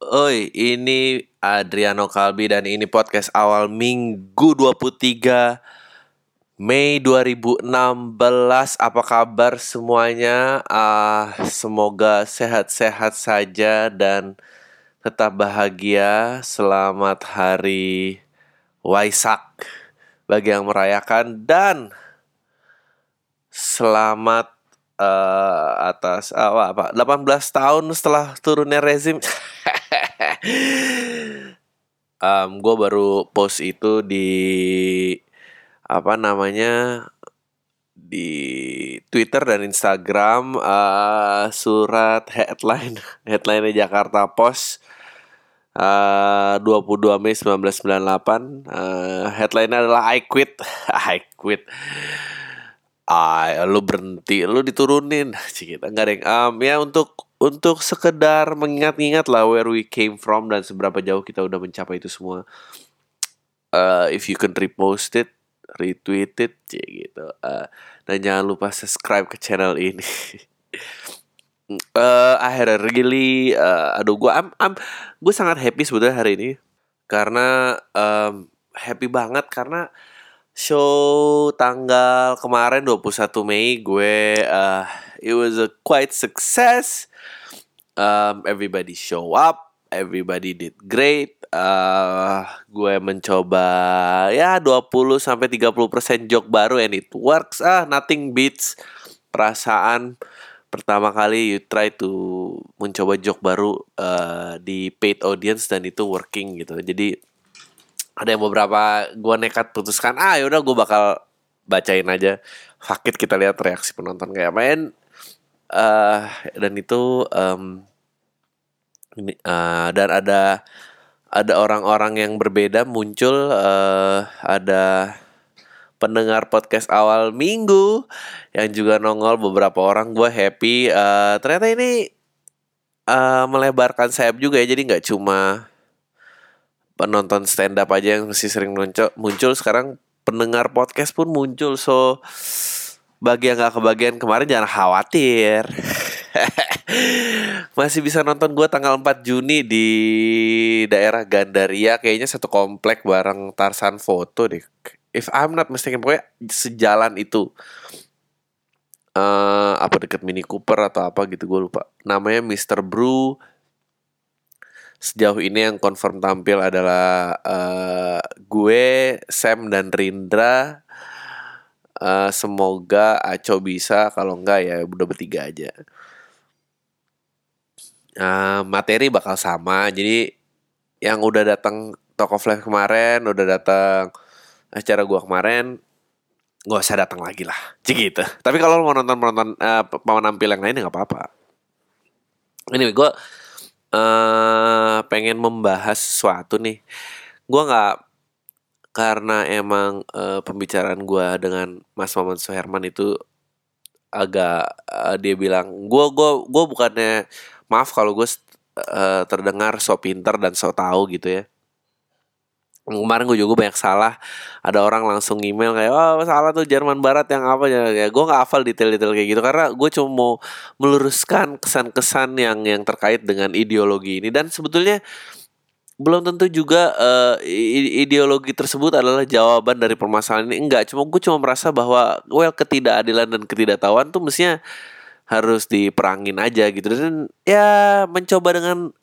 Oi, ini Adriano Kalbi dan ini podcast awal Minggu 23 Mei 2016. Apa kabar semuanya? Ah, semoga sehat-sehat saja dan tetap bahagia. Selamat hari Waisak bagi yang merayakan dan selamat eh, atas apa apa 18 tahun setelah turunnya rezim um, gue baru post itu di apa namanya di Twitter dan Instagram uh, surat headline headline Jakarta Post uh, 22 Mei 1998 uh, headline adalah I quit. I quit. Ah lu berhenti lu diturunin. Kita nggak ada yang um, ya untuk untuk sekedar mengingat-ingat lah where we came from dan seberapa jauh kita udah mencapai itu semua. Uh, if you can repost it retweet it ya gitu. Uh, dan jangan lupa subscribe ke channel ini. Uh, akhirnya really uh, aduh gue am am gue sangat happy sebetulnya hari ini. Karena um, happy banget karena show tanggal kemarin 21 Mei gue uh, it was a quite success. Um, everybody show up, everybody did great. Uh, gue mencoba ya 20 sampai 30% joke baru and it works. Ah, nothing beats perasaan pertama kali you try to mencoba joke baru uh, di paid audience dan itu working gitu. Jadi ada yang beberapa gue nekat putuskan ah yaudah gue bakal bacain aja fakit kita lihat reaksi penonton kayak main uh, dan itu um, ini uh, dan ada ada orang-orang yang berbeda muncul uh, ada pendengar podcast awal minggu yang juga nongol beberapa orang gue happy. Uh, ternyata ini uh, melebarkan sayap juga ya jadi nggak cuma penonton stand up aja yang masih sering muncul, muncul sekarang pendengar podcast pun muncul. So bagi yang gak kebagian kemarin jangan khawatir. Masih bisa nonton gue tanggal 4 Juni di daerah Gandaria. Kayaknya satu komplek bareng Tarsan Foto deh. If I'm not mistaken pokoknya sejalan itu. Uh, apa deket Mini Cooper atau apa gitu gue lupa. Namanya Mr. Brew. Sejauh ini yang confirm tampil adalah uh, gue, Sam dan Rindra. Uh, semoga Aco bisa, kalau enggak ya udah bertiga aja. Uh, materi bakal sama, jadi yang udah datang Talk of Life kemarin, udah datang acara gue kemarin, gak usah datang lagi lah, gitu. Tapi kalau mau nonton nonton uh, mau nampil yang lain ya nggak apa-apa. Ini gue uh, pengen membahas sesuatu nih. Gue nggak karena emang uh, pembicaraan gue dengan Mas Maman Soherman itu agak uh, dia bilang gue gue gue bukannya maaf kalau gue uh, terdengar so pinter dan so tahu gitu ya. Kemarin gue juga banyak salah ada orang langsung email kayak oh salah tuh Jerman Barat yang apa ya, ya gue nggak hafal detail-detail kayak gitu karena gue cuma mau meluruskan kesan-kesan yang yang terkait dengan ideologi ini. Dan sebetulnya belum tentu juga uh, ideologi tersebut adalah jawaban dari permasalahan ini. Enggak cuma gue cuma merasa bahwa well ketidakadilan dan ketidaktahuan tuh mestinya harus diperangin aja gitu. Dan ya mencoba dengan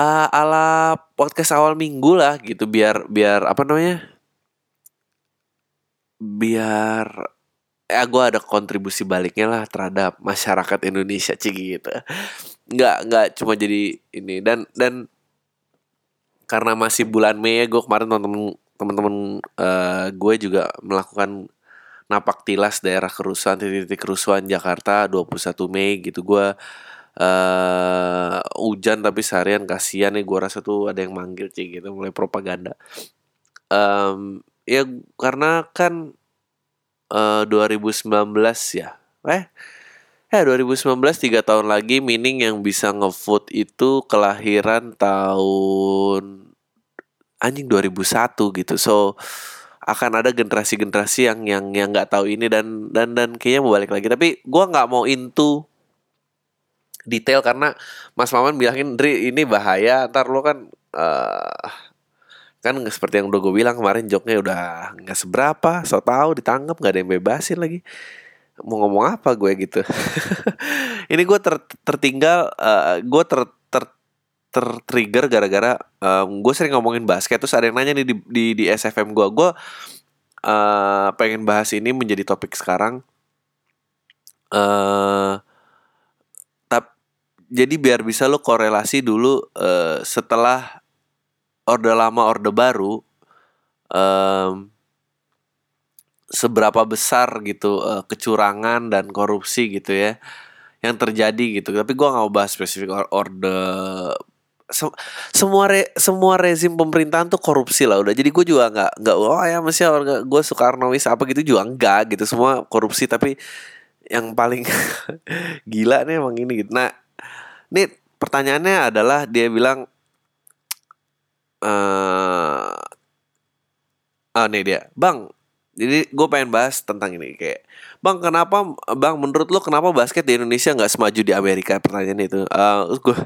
uh, ala podcast awal minggu lah gitu biar biar apa namanya biar ya gue ada kontribusi baliknya lah terhadap masyarakat Indonesia cik gitu. Nggak nggak cuma jadi ini. Dan dan karena masih bulan Mei ya gue kemarin temen teman-teman uh, gue juga melakukan napak tilas daerah kerusuhan titik-titik kerusuhan Jakarta 21 Mei gitu. Gue uh, hujan tapi seharian kasihan nih gue rasa tuh ada yang manggil sih gitu mulai propaganda. Um, ya karena kan uh, 2019 ya eh eh 2019 tiga tahun lagi meaning yang bisa ngevote itu kelahiran tahun anjing 2001 gitu. So akan ada generasi-generasi yang yang yang nggak tahu ini dan dan dan kayaknya mau balik lagi. Tapi gue nggak mau into detail karena Mas Maman bilangin Dri ini bahaya. Ntar lo kan uh, kan seperti yang udah gue bilang kemarin joknya udah nggak seberapa so tau ditangkap nggak ada yang bebasin lagi mau ngomong apa gue gitu. Ini gue ter, tertinggal uh, gue ter, ter tertrigger gara-gara um, gue sering ngomongin basket terus ada yang nanya nih di di, di SFM gue. Gue uh, pengen bahas ini menjadi topik sekarang. Uh, tap jadi biar bisa lo korelasi dulu uh, setelah orde lama orde baru um, seberapa besar gitu uh, kecurangan dan korupsi gitu ya yang terjadi gitu. Tapi gue nggak mau bahas spesifik orde se semua re semua rezim pemerintahan tuh korupsi lah udah. Jadi gue juga nggak nggak oh ya masih gue Soekarnois apa gitu juga enggak gitu. Semua korupsi tapi yang paling gila nih emang ini gitu. Nah ini pertanyaannya adalah dia bilang uh, ah nih dia bang jadi gue pengen bahas tentang ini kayak bang kenapa bang menurut lo kenapa basket di Indonesia nggak semaju di Amerika? Pertanyaan itu. Uh, gue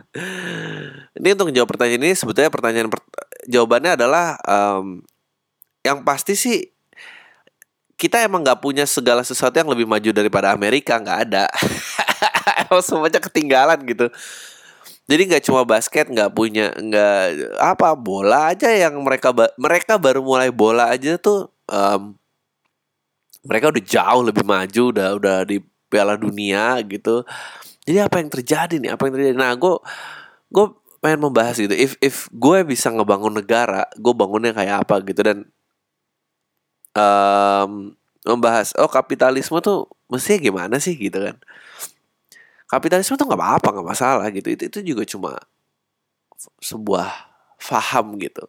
ini untuk jawab pertanyaan ini sebetulnya pertanyaan per, jawabannya adalah um, yang pasti sih kita emang nggak punya segala sesuatu yang lebih maju daripada Amerika nggak ada. Emang semuanya ketinggalan gitu. Jadi nggak cuma basket nggak punya nggak apa bola aja yang mereka mereka baru mulai bola aja tuh um, mereka udah jauh lebih maju udah udah di Piala Dunia gitu. Jadi apa yang terjadi nih? Apa yang terjadi? Nah gue gue pengen membahas gitu. If if gue bisa ngebangun negara gue bangunnya kayak apa gitu. Dan um, membahas oh kapitalisme tuh mestinya gimana sih gitu kan? Kapitalisme tuh nggak apa-apa nggak masalah gitu. Itu itu juga cuma sebuah faham gitu.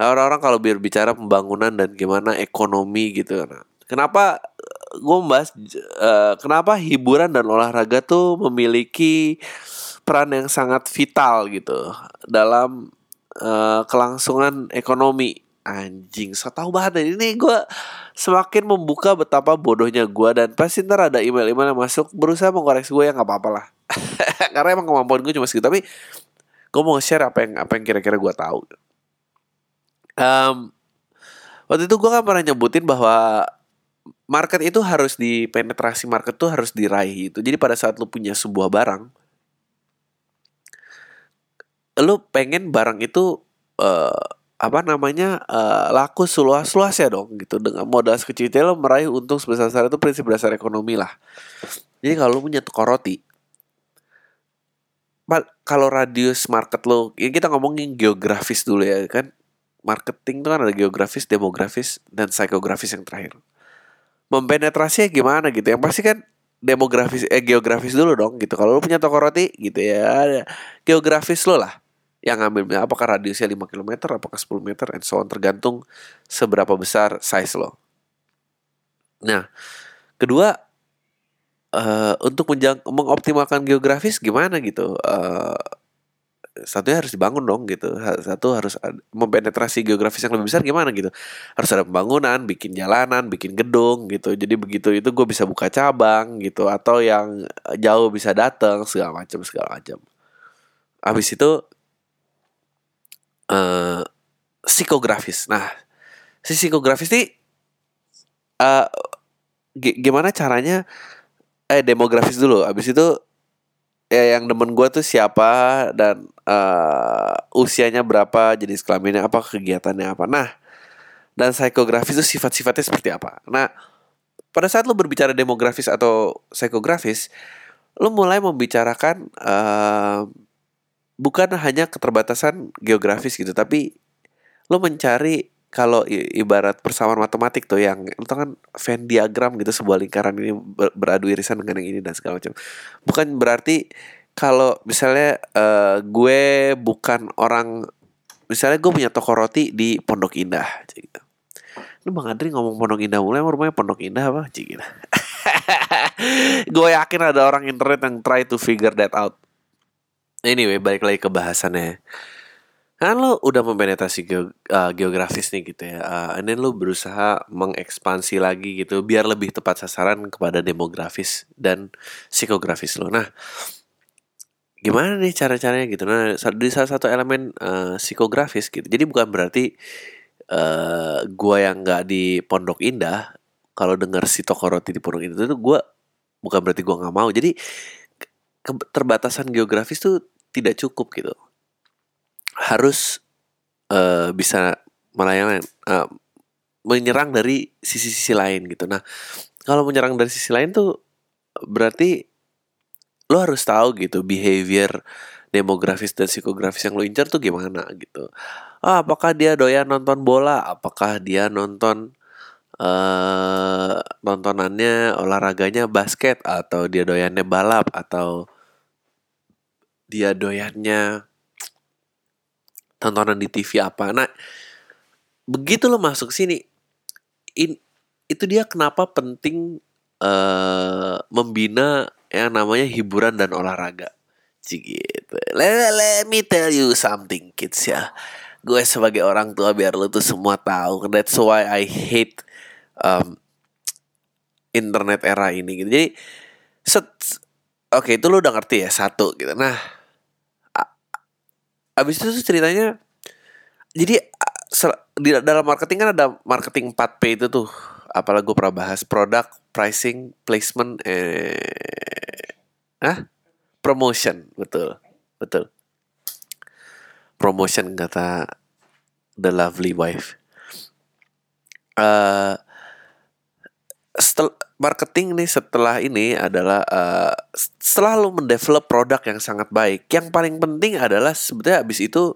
Orang-orang kalau biar bicara pembangunan dan gimana ekonomi gitu nah, kenapa gue membahas uh, kenapa hiburan dan olahraga tuh memiliki peran yang sangat vital gitu dalam uh, kelangsungan ekonomi? Anjing so tau banget ini gue semakin membuka betapa bodohnya gue dan pasti ntar ada email-email yang masuk. Berusaha mengkoreksi gue ya nggak apa-apa lah. Karena emang kemampuan gue cuma segitu. Tapi gue mau share apa yang apa yang kira-kira gue tahu. Um, waktu itu gue kan pernah nyebutin bahwa market itu harus dipenetrasi market tuh harus diraih itu jadi pada saat lu punya sebuah barang lu pengen barang itu uh, apa namanya uh, laku seluas-luasnya dong gitu. Dengan modal sekecil lo meraih untung sebesar besar itu prinsip dasar ekonomi lah. Jadi kalau lo punya toko roti kalau radius market lo ya kita ngomongin geografis dulu ya kan. Marketing itu kan ada geografis demografis dan psikografis yang terakhir mempenetrasinya gimana gitu yang pasti kan demografis eh geografis dulu dong gitu kalau lo punya toko roti gitu ya geografis lo lah yang ngambil apakah radiusnya 5 km, apakah 10 meter, and so on tergantung seberapa besar size lo. Nah, kedua uh, untuk menjang mengoptimalkan geografis gimana gitu? Uh, satunya harus dibangun dong gitu. Satu harus mempenetrasi geografis yang lebih besar gimana gitu. Harus ada pembangunan, bikin jalanan, bikin gedung gitu. Jadi begitu itu gue bisa buka cabang gitu atau yang jauh bisa datang segala macam segala macam. Habis itu uh, psikografis. Nah, si psikografis ini uh, gimana caranya eh demografis dulu. Abis itu ya yang demen gue tuh siapa dan uh, usianya berapa, jenis kelaminnya apa, kegiatannya apa. Nah, dan psikografis itu sifat-sifatnya seperti apa. Nah, pada saat lo berbicara demografis atau psikografis, lo mulai membicarakan uh, bukan hanya keterbatasan geografis gitu tapi lo mencari kalau ibarat persamaan matematik tuh yang tau kan Venn diagram gitu sebuah lingkaran ini beradu irisan dengan yang ini dan segala macam bukan berarti kalau misalnya uh, gue bukan orang misalnya gue punya toko roti di Pondok Indah gitu. Lu Bang Adri ngomong Pondok Indah mulai rumahnya Pondok Indah apa? Cik gue yakin ada orang internet yang try to figure that out Anyway, balik lagi ke bahasannya. Kan lo udah mempenetrasi ge uh, geografis nih gitu ya. Uh, and then lo berusaha mengekspansi lagi gitu biar lebih tepat sasaran kepada demografis dan psikografis lo. Nah, gimana nih cara-caranya gitu nah di salah satu elemen uh, psikografis gitu jadi bukan berarti uh, gua yang nggak di Pondok Indah kalau dengar si toko roti di Pondok Indah itu gua bukan berarti gua nggak mau jadi keterbatasan geografis tuh tidak cukup gitu harus uh, bisa melayani uh, menyerang dari sisi-sisi lain gitu nah kalau menyerang dari sisi lain tuh berarti lo harus tahu gitu behavior demografis dan psikografis yang lo incar tuh gimana gitu. Ah, apakah dia doyan nonton bola? Apakah dia nonton uh, nontonannya olahraganya basket atau dia doyannya balap atau dia doyannya tontonan di TV apa? Nah, begitu lo masuk sini, in, itu dia kenapa penting uh, membina yang namanya hiburan dan olahraga. Gitu. Let, let me tell you something kids ya. Gue sebagai orang tua biar lo tuh semua tahu. That's why I hate um, internet era ini gitu. Jadi set Oke itu lo udah ngerti ya satu gitu. Nah abis itu ceritanya jadi di dalam marketing kan ada marketing 4P itu tuh. Apalagi gue pernah bahas produk pricing placement eh ah promotion betul betul. Promotion kata the lovely wife. Uh, setel, marketing nih setelah ini adalah uh, setelah lo mendevelop produk yang sangat baik. Yang paling penting adalah sebetulnya abis itu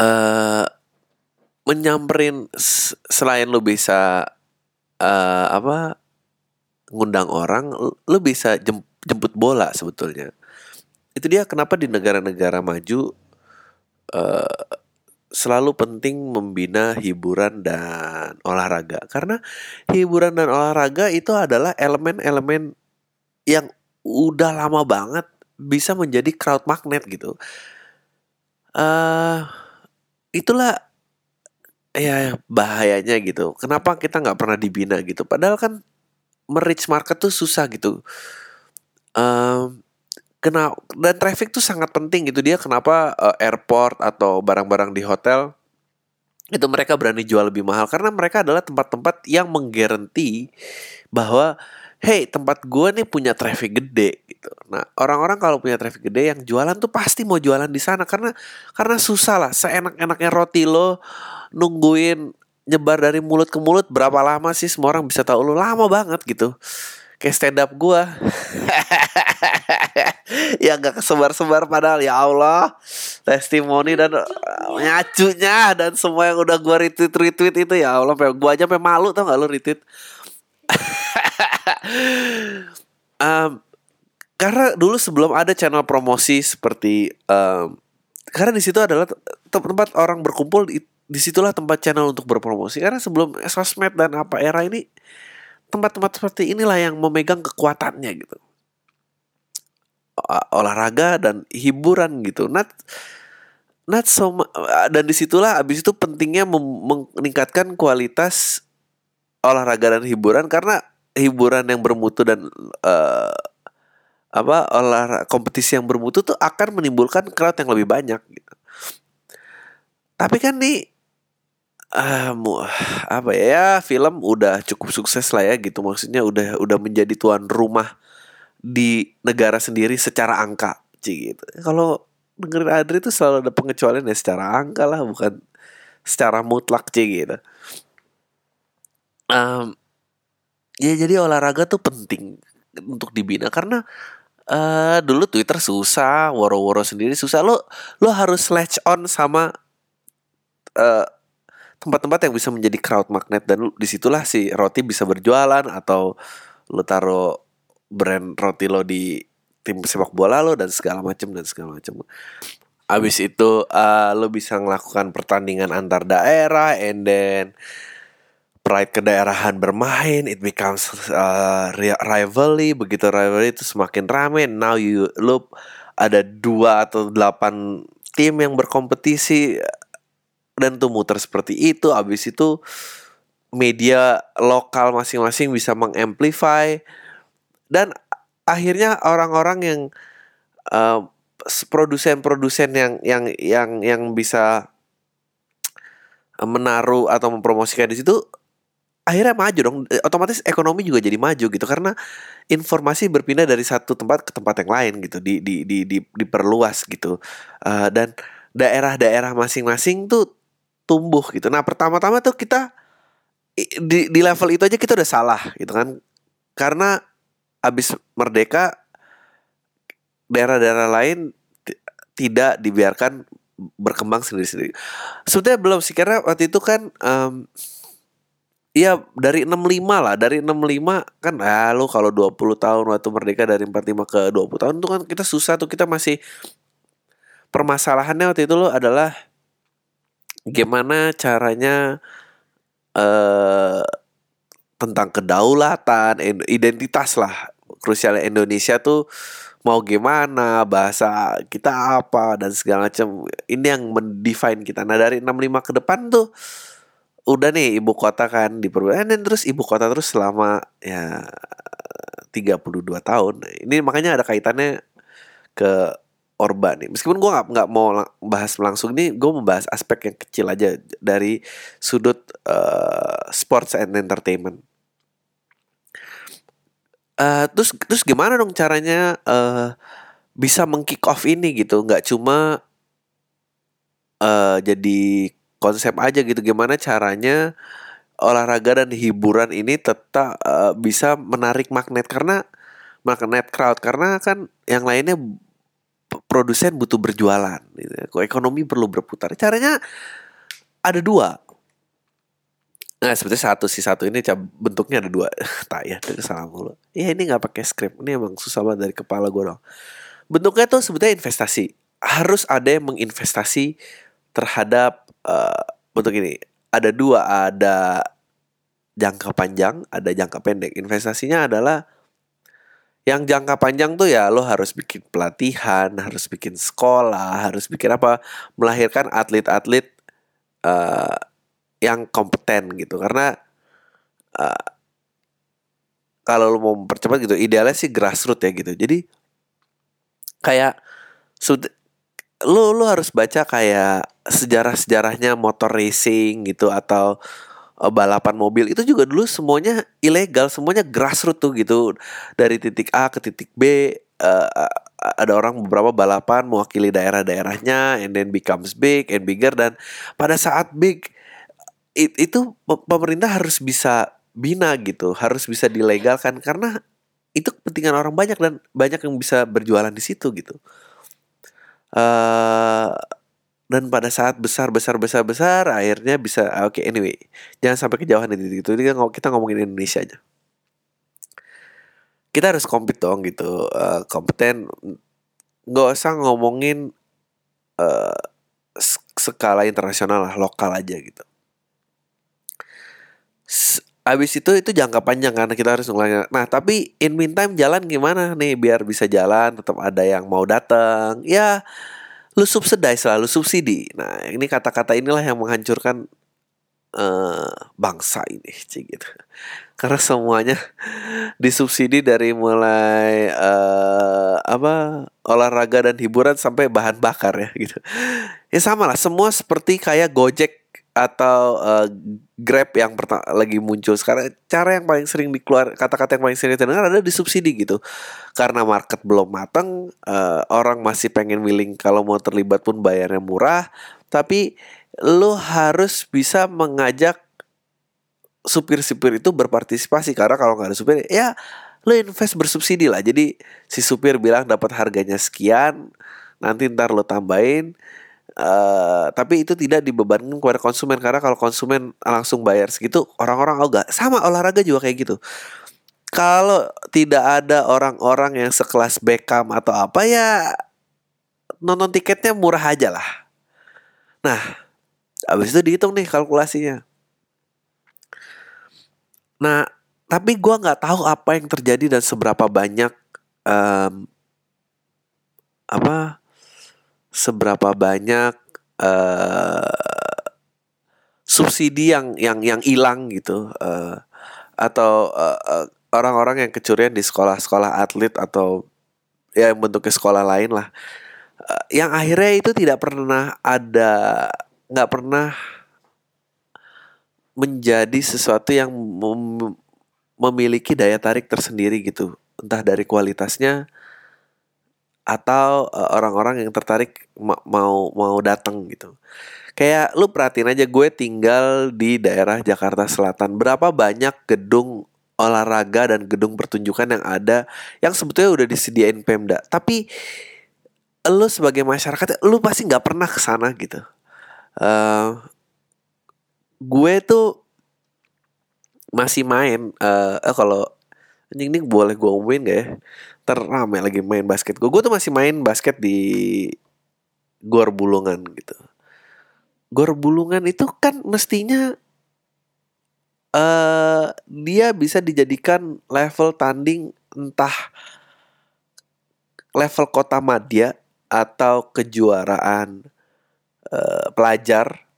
uh, menyamperin selain lu bisa uh, apa ngundang orang lu bisa jem, jemput bola sebetulnya. Itu dia kenapa di negara-negara maju uh, selalu penting membina hiburan dan olahraga karena hiburan dan olahraga itu adalah elemen-elemen yang udah lama banget bisa menjadi crowd magnet gitu uh, itulah ya bahayanya gitu. Kenapa kita nggak pernah dibina gitu? Padahal kan merich market tuh susah gitu. Um, kena dan traffic tuh sangat penting gitu. Dia kenapa uh, airport atau barang-barang di hotel itu mereka berani jual lebih mahal. Karena mereka adalah tempat-tempat yang menggaranti bahwa hey tempat gue nih punya traffic gede gitu. Nah orang-orang kalau punya traffic gede yang jualan tuh pasti mau jualan di sana. Karena karena susah lah. Seenak-enaknya roti lo nungguin nyebar dari mulut ke mulut berapa lama sih semua orang bisa tahu? Lo lama banget gitu. Kayak stand up gue ya gak kesebar-sebar padahal ya Allah. Testimoni dan uh, nyacunya dan semua yang udah gue retweet retweet itu ya Allah. Gue aja sampai malu tau gak lo retweet? Um, karena dulu sebelum ada channel promosi seperti um, karena di situ adalah tempat orang berkumpul di situlah tempat channel untuk berpromosi. Karena sebelum sosmed dan apa era ini tempat-tempat seperti inilah yang memegang kekuatannya gitu olahraga dan hiburan gitu not not so dan di situlah abis itu pentingnya meningkatkan kualitas olahraga dan hiburan karena hiburan yang bermutu dan uh, apa olahraga kompetisi yang bermutu tuh akan menimbulkan crowd yang lebih banyak gitu. Tapi kan nih uh, apa ya, ya film udah cukup sukses lah ya gitu maksudnya udah udah menjadi tuan rumah di negara sendiri secara angka gitu. Kalau dengerin Adri itu selalu ada pengecualian ya secara angka lah bukan secara mutlak Cik gitu. Um, ya jadi olahraga tuh penting untuk dibina karena uh, dulu Twitter susah, woro-woro sendiri susah. Lo lo harus latch on sama uh, tempat-tempat yang bisa menjadi crowd magnet dan di situlah si roti bisa berjualan atau lo taruh brand roti lo di tim sepak bola lo dan segala macam dan segala macam. Abis itu uh, lo bisa melakukan pertandingan antar daerah and then pride kedaerahan bermain it becomes uh, rivalry begitu rivalry itu semakin rame now you lo ada dua atau delapan tim yang berkompetisi dan tuh muter seperti itu abis itu media lokal masing-masing bisa mengamplify dan akhirnya orang-orang yang uh, produsen-produsen yang yang yang yang bisa menaruh atau mempromosikan di situ akhirnya maju dong. Otomatis ekonomi juga jadi maju gitu karena informasi berpindah dari satu tempat ke tempat yang lain gitu di di di, di diperluas gitu. Uh, dan daerah-daerah masing-masing tuh tumbuh gitu. Nah pertama-tama tuh kita di di level itu aja kita udah salah gitu kan. Karena abis merdeka daerah-daerah lain tidak dibiarkan berkembang sendiri-sendiri. Sebetulnya belum sih karena waktu itu kan um, Iya dari 65 lah Dari 65 kan ah, lu kalau 20 tahun waktu merdeka dari 45 ke 20 tahun itu kan kita susah tuh kita masih Permasalahannya waktu itu lo adalah Gimana caranya eh Tentang kedaulatan Identitas lah. Krusialnya Indonesia tuh mau gimana bahasa kita apa dan segala macam. Ini yang mendefine kita. Nah dari 65 ke depan tuh udah nih ibu kota kan di dan terus ibu kota terus selama ya 32 tahun. Ini makanya ada kaitannya ke Orba nih. Meskipun gue nggak nggak mau bahas langsung nih gue membahas aspek yang kecil aja dari sudut uh, sports and entertainment uh, terus terus gimana dong caranya uh, bisa mengkick off ini gitu? Nggak cuma uh, jadi konsep aja gitu. Gimana caranya olahraga dan hiburan ini tetap uh, bisa menarik magnet? Karena magnet crowd. Karena kan yang lainnya produsen butuh berjualan gitu. ekonomi perlu berputar? Caranya ada dua Nah seperti satu si satu ini bentuknya ada dua tak ya salah mulu. Ya ini nggak pakai script ini emang susah banget dari kepala gue dong. Bentuknya tuh sebetulnya investasi. Harus ada yang menginvestasi terhadap uh, bentuk ini. Ada dua, ada jangka panjang, ada jangka pendek. Investasinya adalah yang jangka panjang tuh ya lo harus bikin pelatihan, harus bikin sekolah, harus bikin apa, melahirkan atlet-atlet uh, yang kompeten gitu. Karena uh, kalau lo mau mempercepat gitu idealnya sih grassroots ya gitu. Jadi kayak lo lo harus baca kayak sejarah sejarahnya motor racing gitu atau uh, balapan mobil. Itu juga dulu semuanya ilegal semuanya grassroots tuh gitu. Dari titik A ke titik B uh, ada orang beberapa balapan mewakili daerah-daerahnya and then becomes big and bigger dan pada saat big it, itu pemerintah harus bisa bina gitu, harus bisa dilegalkan karena itu kepentingan orang banyak dan banyak yang bisa berjualan di situ gitu. Uh, dan pada saat besar besar besar besar akhirnya bisa ah, oke okay, anyway jangan sampai kejauhan itu itu. Ini kan kita ngomongin Indonesia aja. Kita harus kompet dong gitu uh, kompeten. Nggak usah ngomongin uh, skala internasional lah lokal aja gitu Abis itu itu jangka panjang karena kita harus ngulangin. Nah tapi in meantime jalan gimana nih biar bisa jalan tetap ada yang mau datang. Ya lu subsidize selalu subsidi. Nah ini kata-kata inilah yang menghancurkan uh, bangsa ini sih gitu. Karena semuanya disubsidi dari mulai uh, apa olahraga dan hiburan sampai bahan bakar ya gitu. Ya sama lah semua seperti kayak Gojek atau uh, Grab yang lagi muncul sekarang cara yang paling sering dikeluar kata-kata yang paling sering didengar ada disubsidi gitu. Karena market belum matang uh, orang masih pengen willing kalau mau terlibat pun bayarnya murah tapi lo harus bisa mengajak supir-supir itu berpartisipasi. Karena kalau nggak ada supir ya lo invest bersubsidi lah. Jadi si supir bilang dapat harganya sekian nanti ntar lo tambahin Uh, tapi itu tidak dibebankan kepada konsumen. Karena kalau konsumen langsung bayar segitu orang-orang oh gak sama olahraga juga kayak gitu. Kalau tidak ada orang-orang yang sekelas Beckham atau apa ya nonton tiketnya murah aja lah. Nah habis itu dihitung nih kalkulasinya. Nah tapi gue nggak tahu apa yang terjadi dan seberapa banyak um, apa seberapa banyak uh, subsidi yang yang yang hilang gitu uh, atau uh, uh, orang-orang yang kecurian di sekolah-sekolah atlet atau ya bentuknya sekolah lain lah uh, yang akhirnya itu tidak pernah ada nggak pernah menjadi sesuatu yang mem memiliki daya tarik tersendiri gitu. Entah dari kualitasnya atau eh, orang-orang yang tertarik ma mau mau datang gitu. Kayak lu perhatiin aja gue tinggal di daerah Jakarta Selatan. Berapa banyak gedung olahraga dan gedung pertunjukan yang ada yang sebetulnya udah disediain Pemda. Tapi lu sebagai masyarakat lu pasti nggak pernah ke sana gitu. Uh, gue tuh masih main uh, uh, kalau anjing ini boleh gue umumin gak ya terame lagi main basket. Gue gue tuh masih main basket di gor bulungan gitu. Gor bulungan itu kan mestinya uh, dia bisa dijadikan level tanding entah level kota madya atau kejuaraan uh, pelajar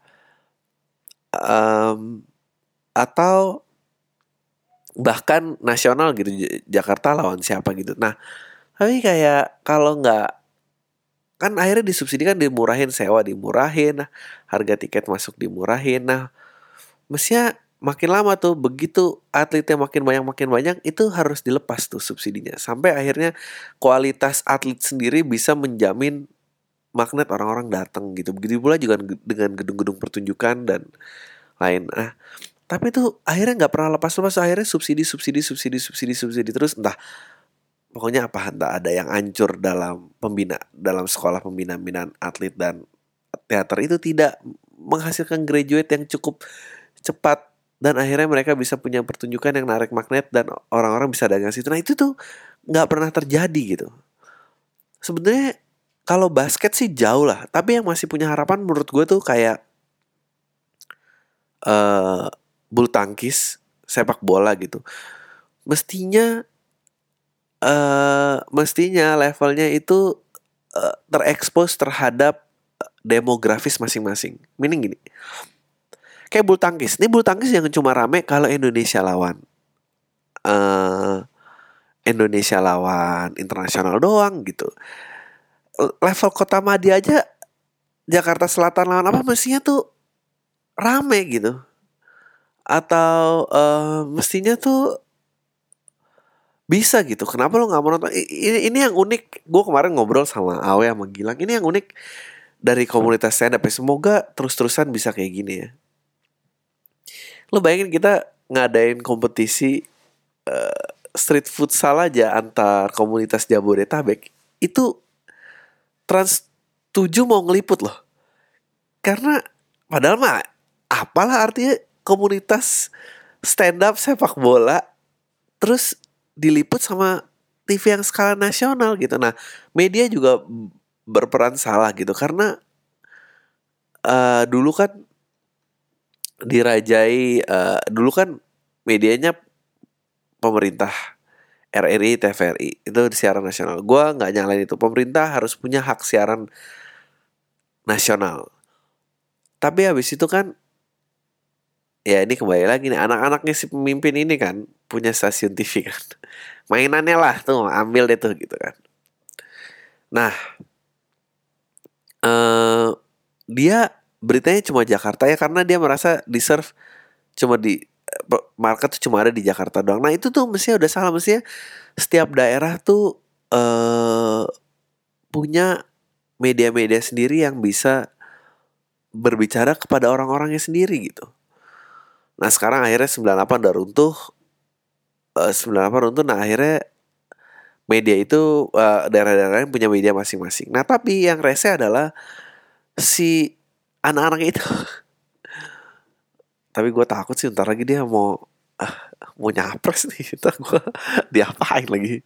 um, atau bahkan nasional gitu Jakarta lawan siapa gitu. Nah tapi kayak kalau nggak kan akhirnya disubsidi kan dimurahin sewa dimurahin nah, harga tiket masuk dimurahin. Nah mestinya makin lama tuh begitu atletnya makin banyak makin banyak itu harus dilepas tuh subsidinya. Sampai akhirnya kualitas atlet sendiri bisa menjamin magnet orang-orang datang gitu. Begitu pula juga dengan gedung-gedung pertunjukan dan lain. Nah tapi itu akhirnya nggak pernah lepas lepas. Akhirnya subsidi subsidi subsidi subsidi subsidi terus entah. Pokoknya apa? Entah ada yang hancur dalam pembina dalam sekolah pembina binaan atlet dan teater itu tidak menghasilkan graduate yang cukup cepat dan akhirnya mereka bisa punya pertunjukan yang narik magnet dan orang-orang bisa dagang situ. Nah itu tuh nggak pernah terjadi gitu. Sebenarnya kalau basket sih jauh lah. Tapi yang masih punya harapan menurut gue tuh kayak uh, bulu tangkis, sepak bola gitu. Mestinya uh, mestinya levelnya itu uh, terekspos terhadap demografis masing-masing. Meaning gini. Kayak bulu tangkis. Ini bulu tangkis yang cuma rame kalau Indonesia lawan. Uh, Indonesia lawan internasional doang gitu. Level kota Madi aja Jakarta Selatan lawan apa mestinya tuh rame gitu atau uh, mestinya tuh bisa gitu. Kenapa lo nggak mau nonton? Ini, ini yang unik. Gue kemarin ngobrol sama Awe sama Gilang. Ini yang unik dari komunitas stand up ya. semoga terus-terusan bisa kayak gini ya. Lo bayangin kita ngadain kompetisi uh, street futsal aja antar komunitas Jabodetabek. Itu Trans 7 mau ngeliput loh. Karena padahal mah apalah artinya komunitas stand up sepak bola terus diliput sama TV yang skala nasional gitu. Nah, media juga berperan salah gitu karena uh, dulu kan dirajai uh, dulu kan medianya pemerintah RRI TVRI itu siaran nasional. Gua nggak nyalain itu. Pemerintah harus punya hak siaran nasional. Tapi habis itu kan ya ini kembali lagi nih. Anak-anaknya si pemimpin ini kan punya stasiun TV kan. Mainannya lah tuh ambil deh tuh gitu kan. Nah uh, dia beritanya cuma Jakarta ya karena dia merasa di serve cuma di market tuh cuma ada di Jakarta doang. Nah itu tuh mestinya udah salah. Mestinya setiap daerah tuh uh, punya media-media sendiri yang bisa berbicara kepada orang-orangnya sendiri gitu Nah sekarang akhirnya 98 udah runtuh. Uh, 98 runtuh nah akhirnya media itu uh, daerah-daerah lain punya media masing-masing. Nah tapi yang rese adalah si anak-anak itu. tapi gue takut sih ntar lagi dia mau uh, mau nyapres nih. Ntar gue diapain lagi?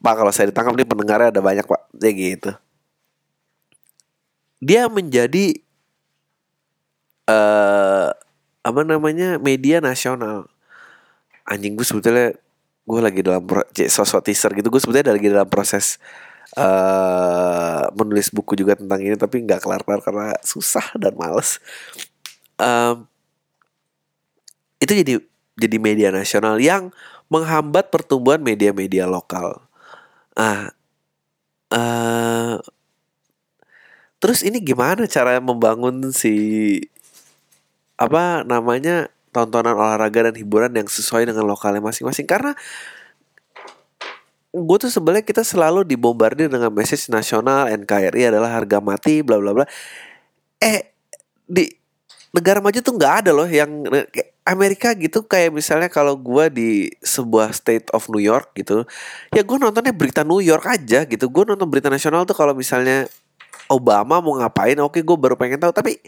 Pak kalau saya ditangkap nih pendengarnya ada banyak pak. Ya gitu. Dia menjadi uh, apa namanya media nasional. Anjing gue sebetulnya gue lagi dalam sosok teaser gitu gue sebetulnya lagi dalam proses uh, menulis buku juga tentang ini tapi nggak kelar kelar karena susah dan males. Um, itu jadi jadi media nasional yang menghambat pertumbuhan media-media lokal. Ah uh, terus ini gimana cara membangun si apa namanya tontonan olahraga dan hiburan yang sesuai dengan lokalnya masing-masing. Karena gue tuh sebenarnya kita selalu dibombardir dengan message nasional NKRI adalah harga mati bla bla bla. Eh di negara maju tuh nggak ada loh yang Amerika gitu kayak misalnya kalau gue di sebuah state of New York gitu ya gue nontonnya berita New York aja gitu. Gue nonton berita nasional tuh kalau misalnya Obama mau ngapain oke gue baru pengen tahu. Tapi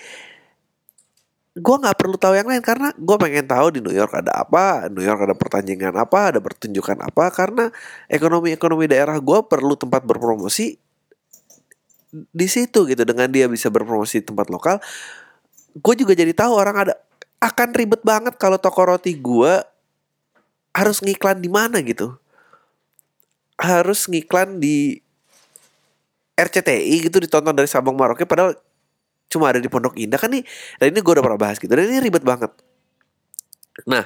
gue nggak perlu tahu yang lain karena gue pengen tahu di New York ada apa, New York ada pertandingan apa, ada pertunjukan apa. Karena ekonomi ekonomi daerah gue perlu tempat berpromosi di situ gitu. Dengan dia bisa berpromosi di tempat lokal, gue juga jadi tahu orang ada akan ribet banget kalau toko roti gue harus ngiklan di mana gitu, harus ngiklan di RCTI gitu ditonton dari Sabang Merauke padahal cuma ada di Pondok Indah kan nih. Dan ini gue udah pernah bahas gitu. Dan ini ribet banget. Nah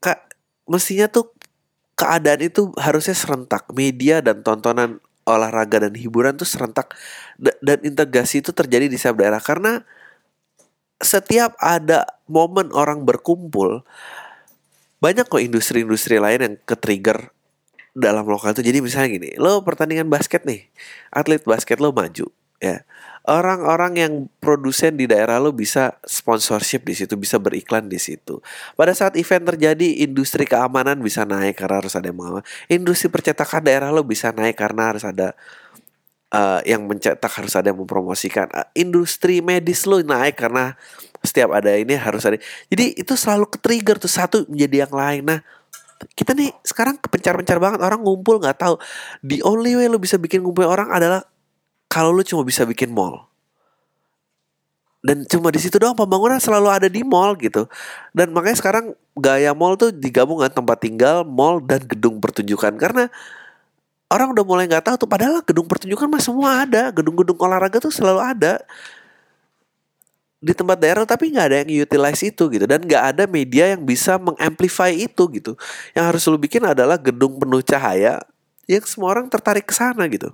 kak mestinya tuh keadaan itu harusnya serentak. Media dan tontonan olahraga dan hiburan tuh serentak. Dan integrasi itu terjadi di setiap daerah. Karena setiap ada momen orang berkumpul banyak kok industri-industri lain yang ke trigger dalam lokal itu. Jadi misalnya gini lo pertandingan basket nih. Atlet basket lo maju ya. Orang-orang yang produsen di daerah lo bisa sponsorship di situ bisa beriklan di situ. Pada saat event terjadi industri keamanan bisa naik karena harus ada yang mengaman industri percetakan daerah lo bisa naik karena harus ada uh, yang mencetak harus ada yang mempromosikan. Uh, industri medis lo naik karena setiap ada ini harus ada. Jadi itu selalu ke trigger tuh satu menjadi yang lain. Nah kita nih sekarang kepencar-pencar banget orang ngumpul nggak tahu. The only way lo bisa bikin ngumpul orang adalah kalau lu cuma bisa bikin mall. Dan cuma di situ doang pembangunan selalu ada di mall gitu. Dan makanya sekarang gaya mall tuh digabung dengan tempat tinggal mall dan gedung pertunjukan. Karena orang udah mulai nggak tahu tuh padahal gedung pertunjukan mah semua ada. Gedung-gedung olahraga tuh selalu ada. Di tempat daerah tapi nggak ada yang utilize itu gitu. Dan nggak ada media yang bisa mengamplify itu gitu. Yang harus lu bikin adalah gedung penuh cahaya yang semua orang tertarik ke sana gitu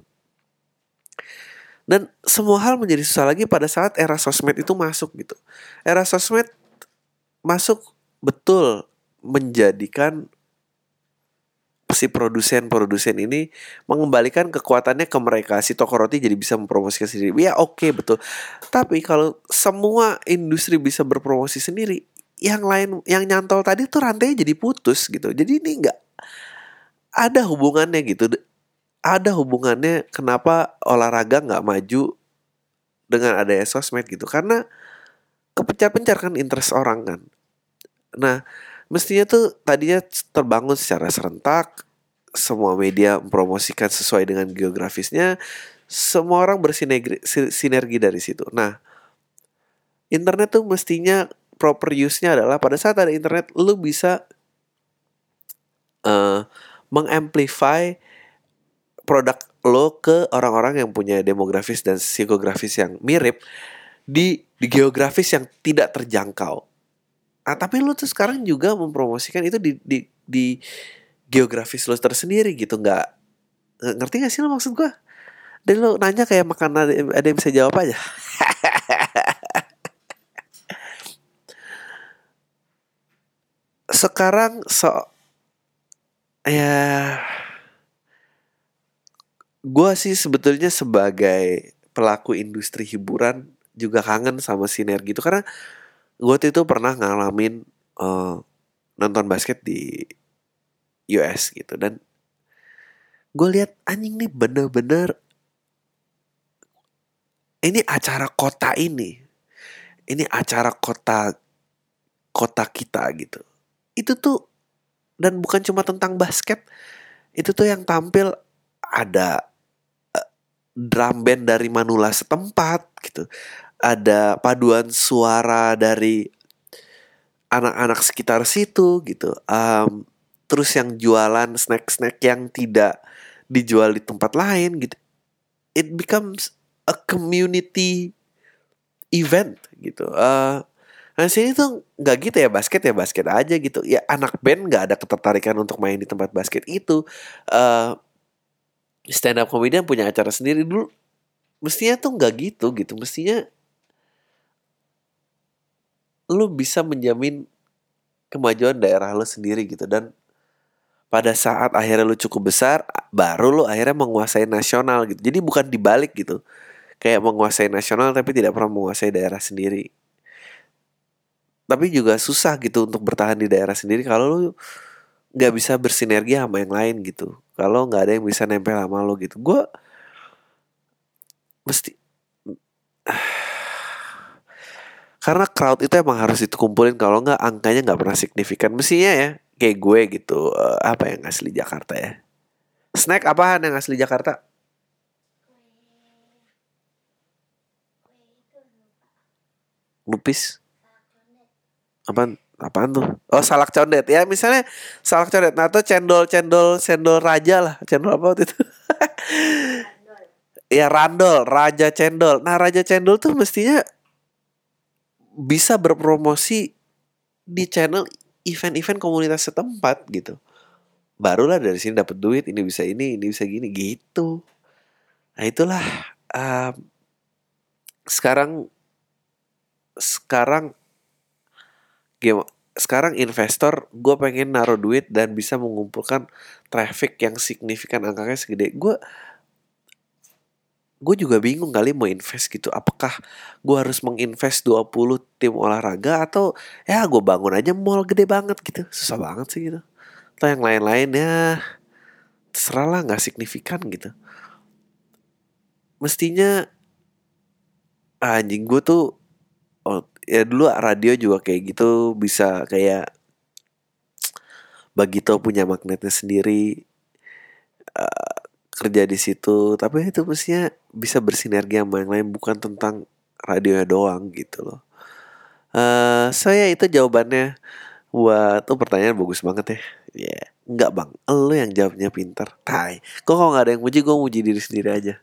dan semua hal menjadi susah lagi pada saat era sosmed itu masuk gitu. Era sosmed masuk betul menjadikan si produsen-produsen ini mengembalikan kekuatannya ke mereka. Si toko roti jadi bisa mempromosikan sendiri. Ya oke okay, betul. Tapi kalau semua industri bisa berpromosi sendiri yang lain yang nyantol tadi tuh rantainya jadi putus gitu. Jadi ini nggak ada hubungannya gitu ada hubungannya kenapa olahraga nggak maju dengan adanya sosmed gitu? Karena kepencar-pencar kan interest orang kan. Nah mestinya tuh tadinya terbangun secara serentak semua media mempromosikan sesuai dengan geografisnya semua orang bersinergi sinergi dari situ. Nah internet tuh mestinya proper use-nya adalah pada saat ada internet lu bisa uh, mengamplify produk lo ke orang-orang yang punya demografis dan psikografis yang mirip di di geografis yang tidak terjangkau. Ah tapi lo tuh sekarang juga mempromosikan itu di di di geografis lo tersendiri gitu nggak ngerti gak sih lo maksud gue? Dan lo nanya kayak makan ada, ada yang bisa jawab aja. sekarang so ya gue sih sebetulnya sebagai pelaku industri hiburan juga kangen sama sinergi itu. Karena gue itu pernah ngalamin uh, nonton basket di US gitu. Dan gue lihat anjing nih bener-bener ini acara kota ini. Ini acara kota kota kita gitu. Itu tuh dan bukan cuma tentang basket itu tuh yang tampil ada drum band dari Manula setempat gitu. Ada paduan suara dari anak-anak sekitar situ gitu. Um, terus yang jualan snack-snack yang tidak dijual di tempat lain gitu. It becomes a community event gitu. Uh, Nah sini tuh nggak gitu ya basket ya basket aja gitu. Ya anak band nggak ada ketertarikan untuk main di tempat basket itu. Uh, stand up comedian punya acara sendiri dulu mestinya tuh nggak gitu gitu. Mestinya lu bisa menjamin kemajuan daerah lo sendiri gitu. Dan pada saat akhirnya lu cukup besar baru lu akhirnya menguasai nasional gitu. Jadi bukan dibalik gitu. Kayak menguasai nasional tapi tidak pernah menguasai daerah sendiri. Tapi juga susah gitu untuk bertahan di daerah sendiri. Kalau lu nggak bisa bersinergi sama yang lain gitu. Kalau nggak ada yang bisa nempel sama lo gitu. Gue mesti karena crowd itu emang harus dikumpulin. Kalau nggak angkanya nggak pernah signifikan. Mestinya ya kayak gue gitu. Uh, apa yang asli Jakarta ya? Snack apaan yang asli Jakarta? Lupis apaan apaan tuh? Oh salak condet. Ya misalnya salak condet. Nah atau cendol cendol cendol raja lah. Cendol apa waktu itu? Ya randol. Raja cendol. Nah raja cendol tuh mestinya bisa berpromosi di channel event-event komunitas setempat gitu. Barulah dari sini dapat duit, ini bisa ini, ini bisa gini. Gitu. Nah itulah um, sekarang sekarang game sekarang investor gue pengen naruh duit dan bisa mengumpulkan traffic yang signifikan angkanya segede. Gue gue juga bingung kali mau invest gitu. Apakah gue harus menginvest 20 tim olahraga atau ya gue bangun aja mall gede banget gitu. Susah banget sih gitu. Atau yang lain-lain ya terserah lah nggak signifikan gitu. Mestinya anjing gue tuh ya dulu radio juga kayak gitu bisa kayak Bagito punya magnetnya sendiri uh, kerja di situ. Tapi itu mestinya bisa bersinergi sama yang lain bukan tentang radionya doang gitu loh. Uh, saya itu jawabannya. Buat tuh pertanyaan bagus banget ya. Ya yeah. nggak bang. Lo yang jawabnya pinter. Tai. Kok kalau nggak ada yang muji? Gue muji diri sendiri aja.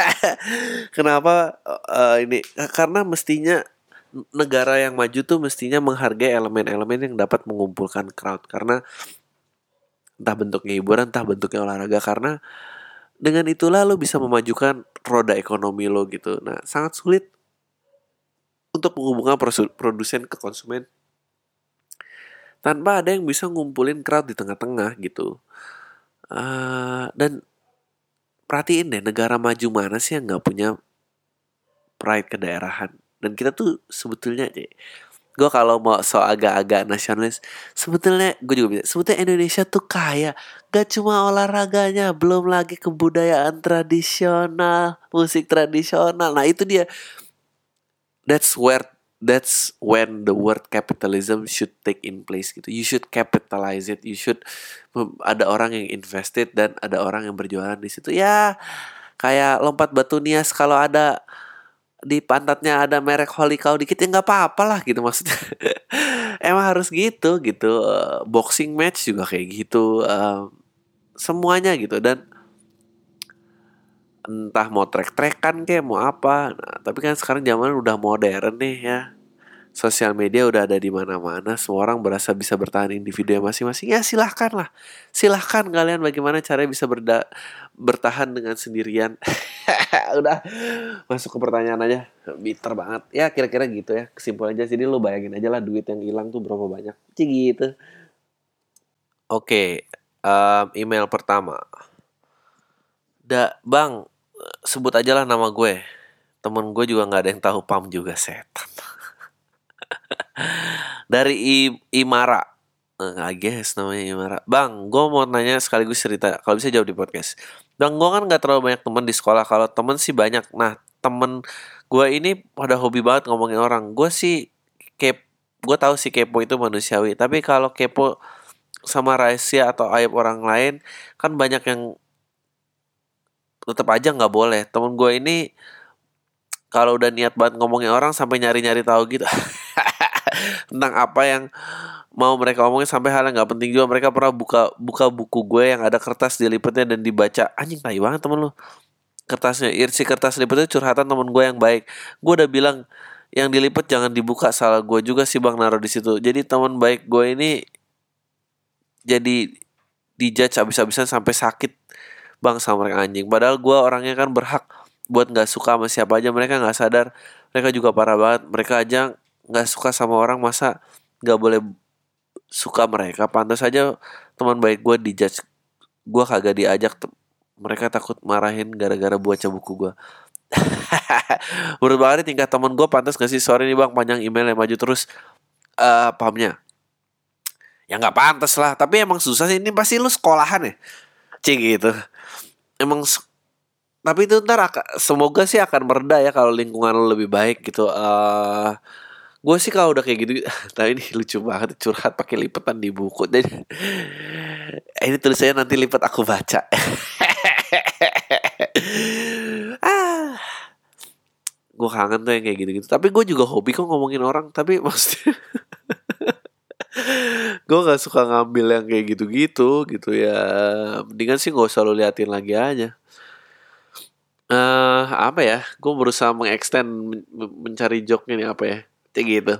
Kenapa uh, ini? Karena mestinya negara yang maju tuh mestinya menghargai elemen-elemen yang dapat mengumpulkan crowd. Karena entah bentuknya hiburan entah bentuknya olahraga. Karena dengan itulah lo bisa memajukan roda ekonomi lo gitu. Nah sangat sulit untuk menghubungkan produsen ke konsumen tanpa ada yang bisa ngumpulin crowd di tengah-tengah gitu. Uh, dan perhatiin deh negara maju mana sih yang nggak punya pride kedaerahan dan kita tuh sebetulnya gue kalau mau so agak-agak nasionalis sebetulnya gue juga bisa sebetulnya Indonesia tuh kaya. Gak cuma olahraganya belum lagi kebudayaan tradisional musik tradisional. Nah itu dia. That's where that's when the word capitalism should take in place gitu. You should capitalize it. You should ada orang yang invested dan ada orang yang berjualan di situ. Ya kayak lompat batu nias kalau ada di pantatnya ada merek Holy Cow dikit ya nggak apa-apa lah gitu maksudnya. Emang harus gitu gitu. Uh, boxing match juga kayak gitu uh, semuanya gitu. Dan entah mau trek-trekan kayak mau apa. Nah, tapi kan sekarang zaman udah modern nih ya. Sosial media udah ada di mana-mana. Semua orang berasa bisa bertahan individu masing-masing. Ya silahkan lah. Silahkan kalian bagaimana caranya bisa berda bertahan dengan sendirian. Udah masuk ke pertanyaan aja. Bitter banget. Ya kira-kira gitu ya. Kesimpulannya jadi lu bayangin aja lah duit yang hilang tuh berapa banyak. Cik gitu. Oke um, email pertama. Da bang sebut aja lah nama gue. Temen gue juga nggak ada yang tahu pam juga setan. Dari I, Imara. Nggak guess namanya Imara. Bang gue mau nanya sekaligus cerita. Kalau bisa jawab di podcast bang gue kan nggak terlalu banyak temen di sekolah. Kalau temen sih banyak. Nah temen gue ini pada hobi banget ngomongin orang. Gue sih kep gue tahu sih kepo itu manusiawi. Tapi kalau kepo sama rahasia atau aib orang lain kan banyak yang tetap aja nggak boleh. Temen gue ini kalau udah niat banget ngomongin orang sampai nyari-nyari tahu gitu tentang apa yang mau mereka omongin sampai hal yang nggak penting juga. Mereka pernah buka buka buku gue yang ada kertas dilipatnya dan dibaca. Anjing tai banget temen lu. Kertasnya si kertas lipatnya curhatan temen gue yang baik. Gue udah bilang yang dilipat jangan dibuka salah gue juga sih bang naruh di situ. Jadi teman baik gue ini jadi dijudge abis-abisan sampai sakit bang sama mereka anjing. Padahal gue orangnya kan berhak buat nggak suka sama siapa aja mereka nggak sadar. Mereka juga parah banget. Mereka aja nggak suka sama orang masa nggak boleh suka mereka? Pantas aja teman baik gue dijudge gue kagak diajak mereka takut marahin gara-gara baca buku gue menurut bang Ari tingkat teman gue pantas gak sih? Sorry nih bang panjang email yang maju terus. Uh, pahamnya. Ya nggak pantas lah tapi emang susah sih. Ini pasti lu sekolahan ya? Cing gitu. Emang tapi itu ntar semoga sih akan mereda ya kalau lingkungan lu lebih baik gitu. Uh, gue sih kalau udah kayak gitu tapi ini lucu banget curhat pakai lipetan di buku. Dan ini tulisannya nanti lipat aku baca. Ah. Gue kangen tuh yang kayak gitu-gitu. Tapi gue juga hobi kok ngomongin orang tapi maksudnya gue gak suka ngambil yang kayak gitu-gitu gitu ya. Mendingan sih gak usah lo liatin lagi aja. Uh, apa ya? Gue berusaha mengextend men mencari joke nih apa ya kayak gitu.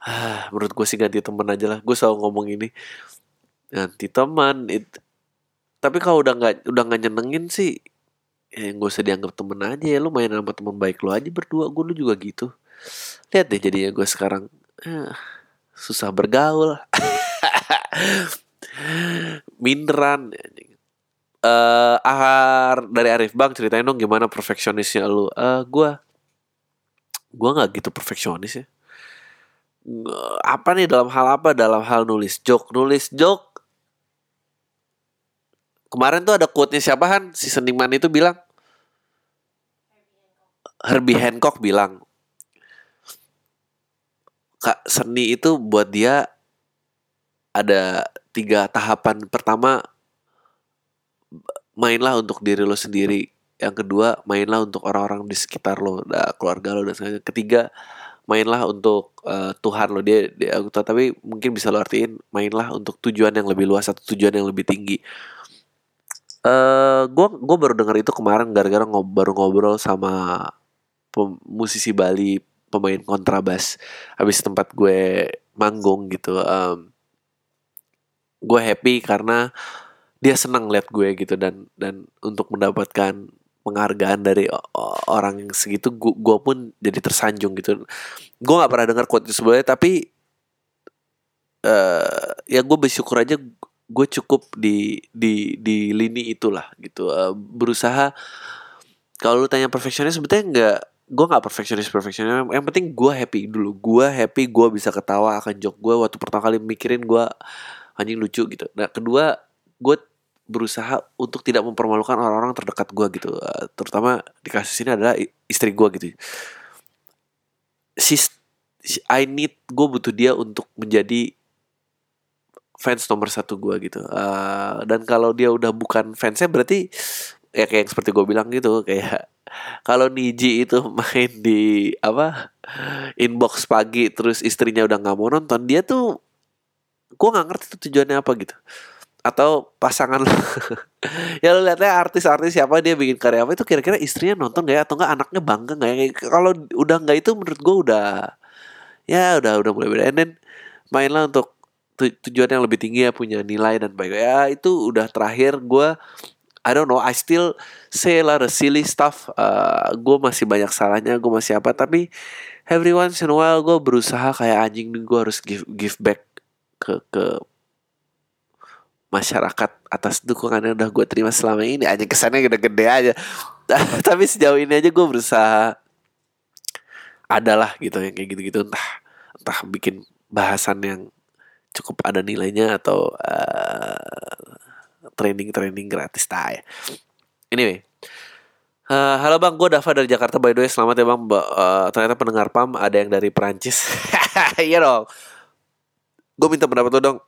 Ah menurut gue sih ganti teman aja lah. Gue selalu ngomong ini ganti teman itu tapi kalau udah nggak udah nggak nyenengin sih ya gue usah dianggap temen aja ya. Lu main sama temen baik lu aja berdua. Gue lu juga gitu. Lihat deh jadinya gue sekarang. Eh, susah bergaul. Minderan. Uh, Ahar dari Arif Bang ceritain dong gimana perfeksionisnya lu. Uh, gue gue nggak gitu perfeksionis ya. Apa nih dalam hal apa? Dalam hal nulis joke nulis joke. Kemarin tuh ada quote-nya siapa Han? Si seniman itu bilang. Herbie Hancock bilang Kak seni itu buat dia ada tiga tahapan pertama mainlah untuk diri lo sendiri yang kedua mainlah untuk orang-orang di sekitar lo nah, keluarga lo dan sebagainya ketiga mainlah untuk uh, Tuhan lo. Dia, dia tapi mungkin bisa lo artiin mainlah untuk tujuan yang lebih luas atau tujuan yang lebih tinggi. Uh, gue gue baru dengar itu kemarin gara-gara ngob baru ngobrol sama musisi Bali pemain kontrabas. Habis tempat gue manggung gitu um, gue happy karena dia senang lihat gue gitu dan dan untuk mendapatkan penghargaan dari orang yang segitu gue pun jadi tersanjung gitu. Gue nggak pernah dengar quote itu sebelumnya tapi uh, ya gue bersyukur aja gue cukup di di di lini itulah gitu. Uh, berusaha kalau lu tanya perfeksionis sebetulnya nggak gue nggak perfeksionis perfeksionis. Yang penting gue happy dulu. Gue happy gue bisa ketawa akan jok gue waktu pertama kali mikirin gue anjing lucu gitu. Nah kedua gue berusaha untuk tidak mempermalukan orang-orang terdekat gue gitu. Uh, terutama di kasus ini adalah istri gue gitu. She's, I need gue butuh dia untuk menjadi fans nomor satu gue gitu. Uh, dan kalau dia udah bukan fansnya berarti ya kayak seperti gue bilang gitu kayak kalau Niji itu main di apa inbox pagi terus istrinya udah nggak mau nonton dia tuh gue nggak ngerti tuh tujuannya apa gitu atau pasangan lo ya lo lihatnya artis-artis siapa dia bikin karya apa itu kira-kira istrinya nonton gak ya? Atau enggak anaknya bangga nggak ya? Kalau udah nggak itu menurut gue udah ya udah udah mulai beda. Mainlah untuk tujuan yang lebih tinggi ya punya nilai dan baik. Ya itu udah terakhir gue I don't know I still say lah the silly stuff. Uh, gue masih banyak salahnya gue masih apa tapi every once in a while gue berusaha kayak anjing gue harus give give back ke ke masyarakat atas dukungan yang udah gue terima selama ini aja kesannya gede-gede aja tapi sejauh ini aja gue berusaha adalah gitu yang kayak gitu-gitu entah entah bikin bahasan yang cukup ada nilainya atau uh, training-training gratis tak ya. Anyway, uh, halo bang, gue Dava dari Jakarta by the way. Selamat ya bang. Uh, ternyata pendengar Pam ada yang dari Perancis. Iya dong. Gue minta pendapat lo dong.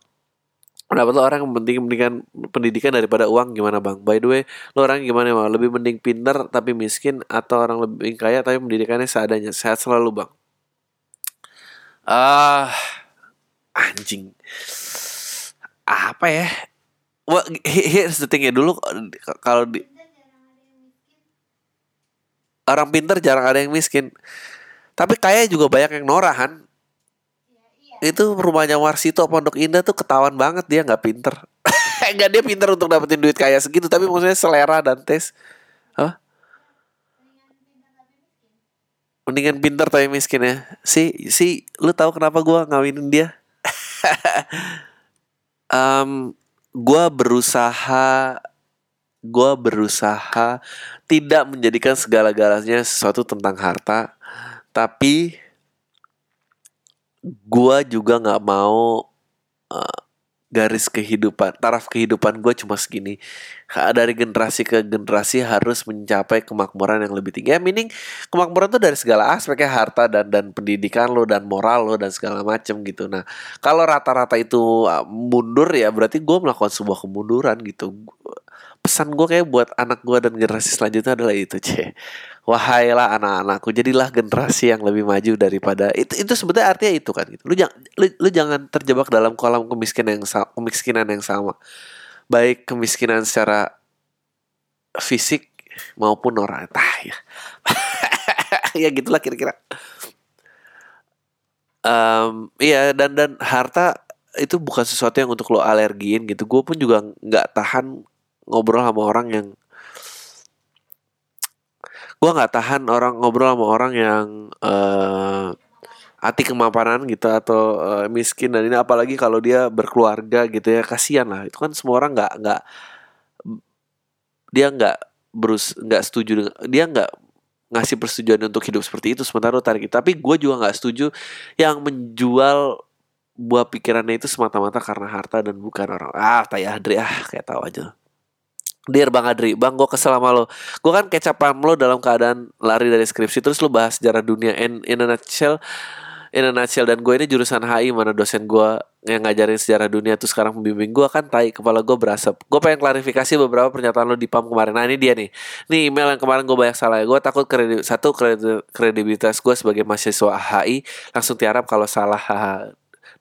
Pendapat lo orang penting pendidikan, pendidikan daripada uang gimana bang? By the way, lo orang gimana bang? Lebih mending pinter tapi miskin atau orang lebih kaya tapi pendidikannya seadanya? Sehat selalu bang. Ah, uh, anjing apa ya well, here's the thing ya dulu kalau di orang pinter jarang ada yang miskin tapi kaya juga banyak yang norahan itu rumahnya Warsito Pondok Indah tuh ketahuan banget dia nggak pinter Enggak dia pintar untuk dapetin duit kayak segitu tapi maksudnya selera dan tes. Hah? Mendingan pintar tapi miskin ya. Si si lu tahu kenapa gua ngawinin dia? um, gua berusaha gua berusaha tidak menjadikan segala-galanya sesuatu tentang harta tapi gua juga nggak mau uh, garis kehidupan taraf kehidupan gue cuma segini. Dari generasi ke generasi harus mencapai kemakmuran yang lebih tinggi. Ya meaning kemakmuran tuh dari segala aspek ya harta dan dan pendidikan lo dan moral lo dan segala macem gitu. Nah kalau rata-rata itu uh, mundur ya berarti gue melakukan sebuah kemunduran gitu pesan gue kayak buat anak gue dan generasi selanjutnya adalah itu c wahailah anak-anakku jadilah generasi yang lebih maju daripada itu itu sebetulnya artinya itu kan gitu. Lu jangan lu, lu jangan terjebak dalam kolam kemiskinan yang kemiskinan yang sama. Baik kemiskinan secara fisik maupun orang ya. Ya gitulah kira-kira. Um, iya dan dan harta itu bukan sesuatu yang untuk lo alergiin gitu. Gue pun juga nggak tahan ngobrol sama orang yang gue nggak tahan orang ngobrol sama orang yang uh, hati kemapanan gitu atau uh, miskin dan ini. Apalagi kalau dia berkeluarga gitu ya kasihan lah. Itu kan semua orang nggak nggak dia nggak berus nggak setuju dengan dia nggak ngasih persetujuan untuk hidup seperti itu sementara tarik tapi gue juga nggak setuju yang menjual buah pikirannya itu semata-mata karena harta dan bukan orang. Ah tayah ah kayak tahu aja Dear Bang Adri, Bang gue kesel sama lo. Gue kan kecapam lo dalam keadaan lari dari skripsi Terus lo bahas sejarah dunia in, in a nutshell In a nutshell. Dan gue ini jurusan HI Mana dosen gue yang ngajarin sejarah dunia Terus sekarang membimbing gue kan tai Kepala gue berasap. Gue pengen klarifikasi beberapa pernyataan lo di PAM kemarin. Nah ini dia nih. Nih email yang kemarin gue banyak salah. Gue takut kredit, Satu kredibilitas gue sebagai mahasiswa HI Langsung tiarap kalau salah.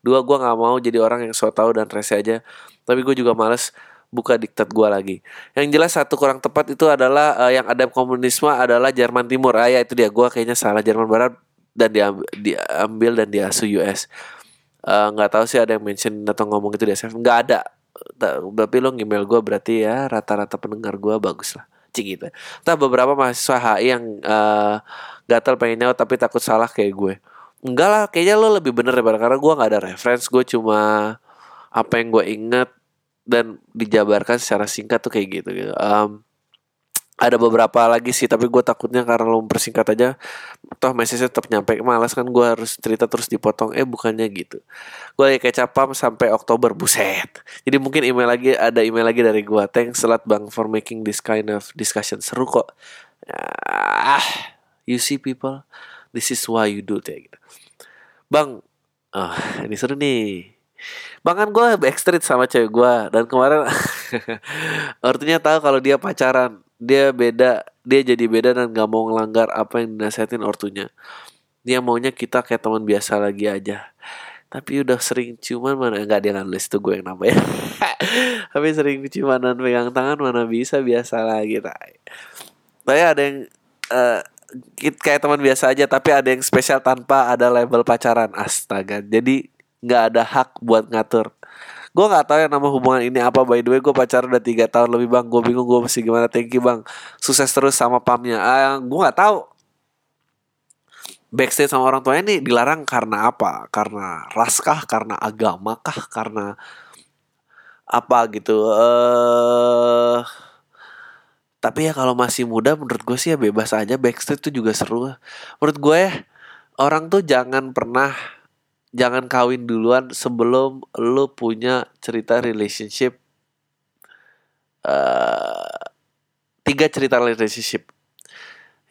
Dua gue gak mau jadi orang yang so tau dan rese aja. Tapi gue juga males buka diktat gua lagi. Yang jelas satu kurang tepat itu adalah uh, yang ada komunisme adalah Jerman Timur. Ah ya itu dia gua kayaknya salah Jerman Barat dan diambil, diambil dan diasuh US. Eh, nggak uh, tahu sih ada yang mention atau ngomong itu di SF. Nggak ada. Tapi lo email gue berarti ya rata-rata pendengar gue bagus lah. Cik gitu. Beberapa mahasiswa HI yang uh, gatal pengen nyawa tapi takut salah kayak gue. Enggak lah, kayaknya lo lebih bener daripada karena gue nggak ada reference. Gue cuma apa yang gue inget dan dijabarkan secara singkat tuh kayak gitu gitu. Um, ada beberapa lagi sih tapi gue takutnya karena lo mempersingkat aja toh message tetap nyampe. Malas kan gue harus cerita terus dipotong. Eh bukannya gitu. Gue lagi kecapam sampai Oktober buset. Jadi mungkin email lagi ada email lagi dari gue thanks a lot bang for making this kind of discussion. Seru kok. Ah you see people this is why you do it gitu. Bang oh, ini seru nih Bahkan gue backstreet sama cewek gue Dan kemarin Artinya tahu kalau dia pacaran Dia beda Dia jadi beda dan gak mau ngelanggar Apa yang dinasihatin ortunya. Dia maunya kita kayak teman biasa lagi aja. Tapi udah sering ciuman mana Enggak dia nulis itu gue yang namanya Tapi sering ciuman dan pegang tangan Mana bisa biasa lagi Tapi ada yang uh, kayak teman biasa aja tapi ada yang spesial tanpa ada label pacaran. Astaga jadi nggak ada hak buat ngatur. Gue nggak tahu ya nama hubungan ini apa. By the way gue pacaran udah tiga tahun lebih bang. Gue bingung gue mesti gimana. Thank you bang. Sukses terus sama pamnya. Ah, gue nggak tahu. Backstage sama orang tuanya ini dilarang karena apa? Karena ras kah? Karena agama kah? Karena apa gitu? Eh uh, tapi ya kalau masih muda menurut gue sih ya bebas aja. Backstage tuh juga seru menurut gue ya orang tuh jangan pernah jangan kawin duluan sebelum lu punya cerita relationship uh, tiga cerita relationship.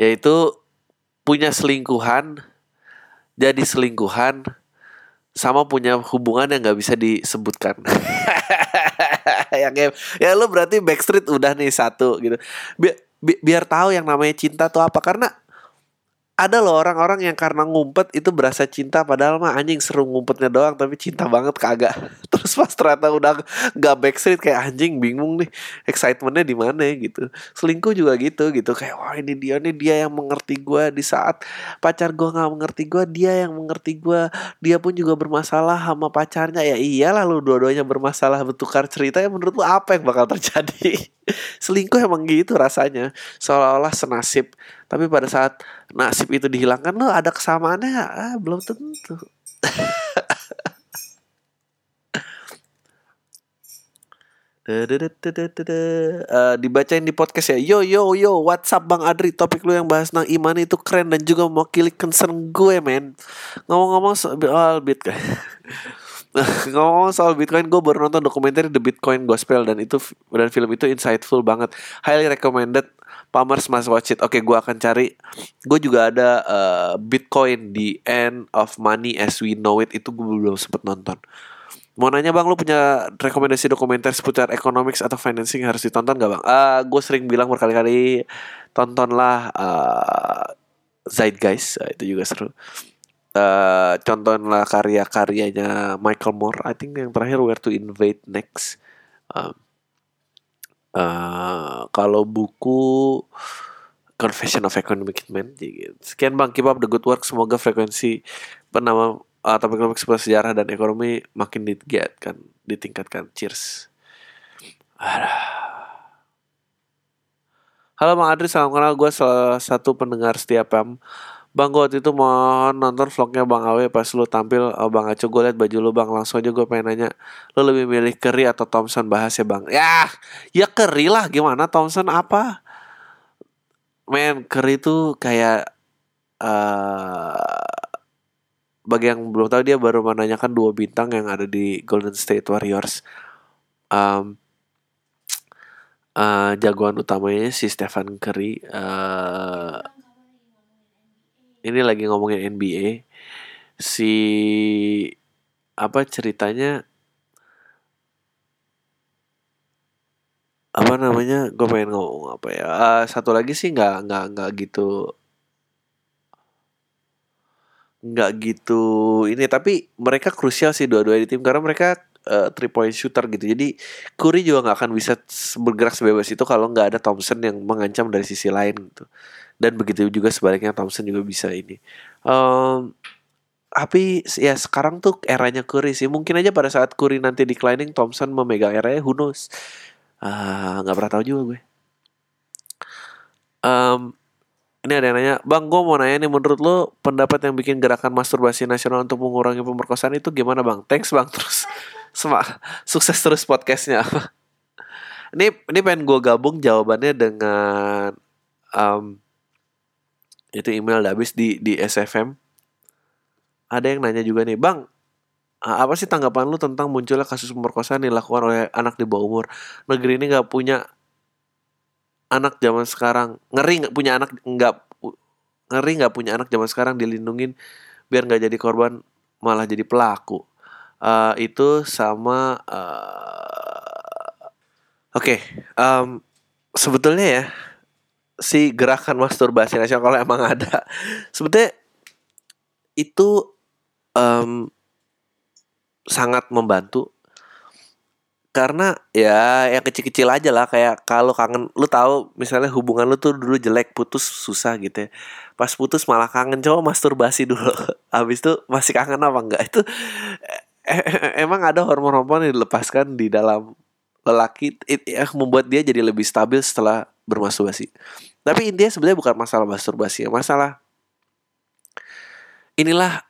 Yaitu punya selingkuhan jadi selingkuhan sama punya hubungan yang nggak bisa disebutkan. Yang ya lu berarti backstreet udah nih satu gitu. Biar bi biar tahu yang namanya cinta tuh apa. Karena ada loh orang-orang yang karena ngumpet itu berasa cinta padahal mah anjing seru ngumpetnya doang tapi cinta banget kagak. Terus pas ternyata udah gak backstreet kayak anjing bingung nih excitementnya di mana gitu. Selingkuh juga gitu gitu. Kayak wah ini dia nih dia yang mengerti gue di saat pacar gue nggak mengerti gue dia yang mengerti gue dia pun juga bermasalah sama pacarnya. Ya iyalah lu dua-duanya bermasalah bertukar cerita ya menurut lu apa yang bakal terjadi? Selingkuh emang gitu rasanya. Seolah-olah senasib tapi pada saat nasib itu dihilangkan lo ada kesamaannya ah, belum tentu. Uh, dibacain di podcast ya. Yo yo yo WhatsApp Bang Adri? Topik lu yang bahas tentang iman itu keren Dan juga mewakili concern gue men. Ngomong-ngomong soal Bitcoin. Ngomong soal Bitcoin, gue baru nonton dokumenter The Bitcoin Gospel dan itu dan film itu insightful banget, highly recommended. Pamers must watch it. Oke, gue akan cari. Gue juga ada uh, Bitcoin di End of Money as We Know It itu gue belum sempet nonton. Mau nanya bang, lu punya rekomendasi dokumenter seputar economics atau financing harus ditonton gak bang? Uh, eh, gue sering bilang berkali-kali tontonlah uh, Zeitgeist, uh, itu juga seru uh, contohlah karya-karyanya Michael Moore I think yang terakhir Where to Invade Next uh, uh, kalau buku Confession of Economic Man sekian bang. Keep up the good work. Semoga frekuensi penama uh, topik topik seputar sejarah dan ekonomi makin ditingkatkan ditingkatkan. Cheers. Halo Bang Adri, salam kenal. Gue salah satu pendengar setiap Pam. Bang gue waktu itu mau nonton vlognya Bang Awe pas lu tampil oh, Bang Aco gue liat baju lu Bang. Langsung aja gue pengen nanya lu lebih milih Curry atau Thompson? Bahas ya Bang. Ya ya Curry lah. Gimana? Thompson apa? Men Curry itu kayak uh, bagi yang belum tahu dia baru menanyakan dua bintang yang ada di Golden State Warriors. Um, uh, jagoan utamanya si Stephen Curry uh, ini lagi ngomongin NBA si apa ceritanya? Apa namanya? Gue pengen ngomong apa ya? Uh, satu lagi sih nggak nggak nggak gitu. Nggak gitu ini tapi mereka krusial sih dua-dua di tim karena mereka uh, three point shooter gitu. Jadi Curry juga nggak akan bisa bergerak sebebas itu kalau nggak ada Thompson yang mengancam dari sisi lain gitu dan begitu juga sebaliknya Thompson juga bisa ini. Um, tapi ya sekarang tuh eranya Curry sih. Mungkin aja pada saat Curry nanti declining Thompson memegang eranya who knows? Ah, nggak uh, pernah tahu juga gue. Um, ini ada yang nanya bang gue mau nanya nih menurut lo pendapat yang bikin gerakan masturbasi nasional untuk mengurangi pemerkosaan itu gimana bang? Thanks bang terus semak sukses terus podcastnya. Ini ini pengen gue gabung jawabannya dengan um, itu email udah habis di di SFM ada yang nanya juga nih bang apa sih tanggapan lu tentang munculnya kasus pemerkosaan dilakukan oleh anak di bawah umur? Negeri ini nggak punya anak zaman sekarang. Ngeri nggak punya anak nggak ngeri nggak punya anak zaman sekarang dilindungin biar nggak jadi korban malah jadi pelaku. Uh, itu sama uh, oke okay, um, sebetulnya ya si gerakan masturbasi nasional kalau emang ada. Sebetulnya itu um, sangat membantu. Karena ya yang kecil-kecil aja lah kayak kalau kangen lu tahu misalnya hubungan lu tuh dulu jelek putus susah gitu ya. Pas putus malah kangen coba masturbasi dulu. Habis itu masih kangen apa enggak? Itu emang ada hormon-hormon yang dilepaskan di dalam lelaki yang membuat dia jadi lebih stabil setelah bermasturbasi tapi intinya sebenarnya bukan masalah masturbasi, masalah. Inilah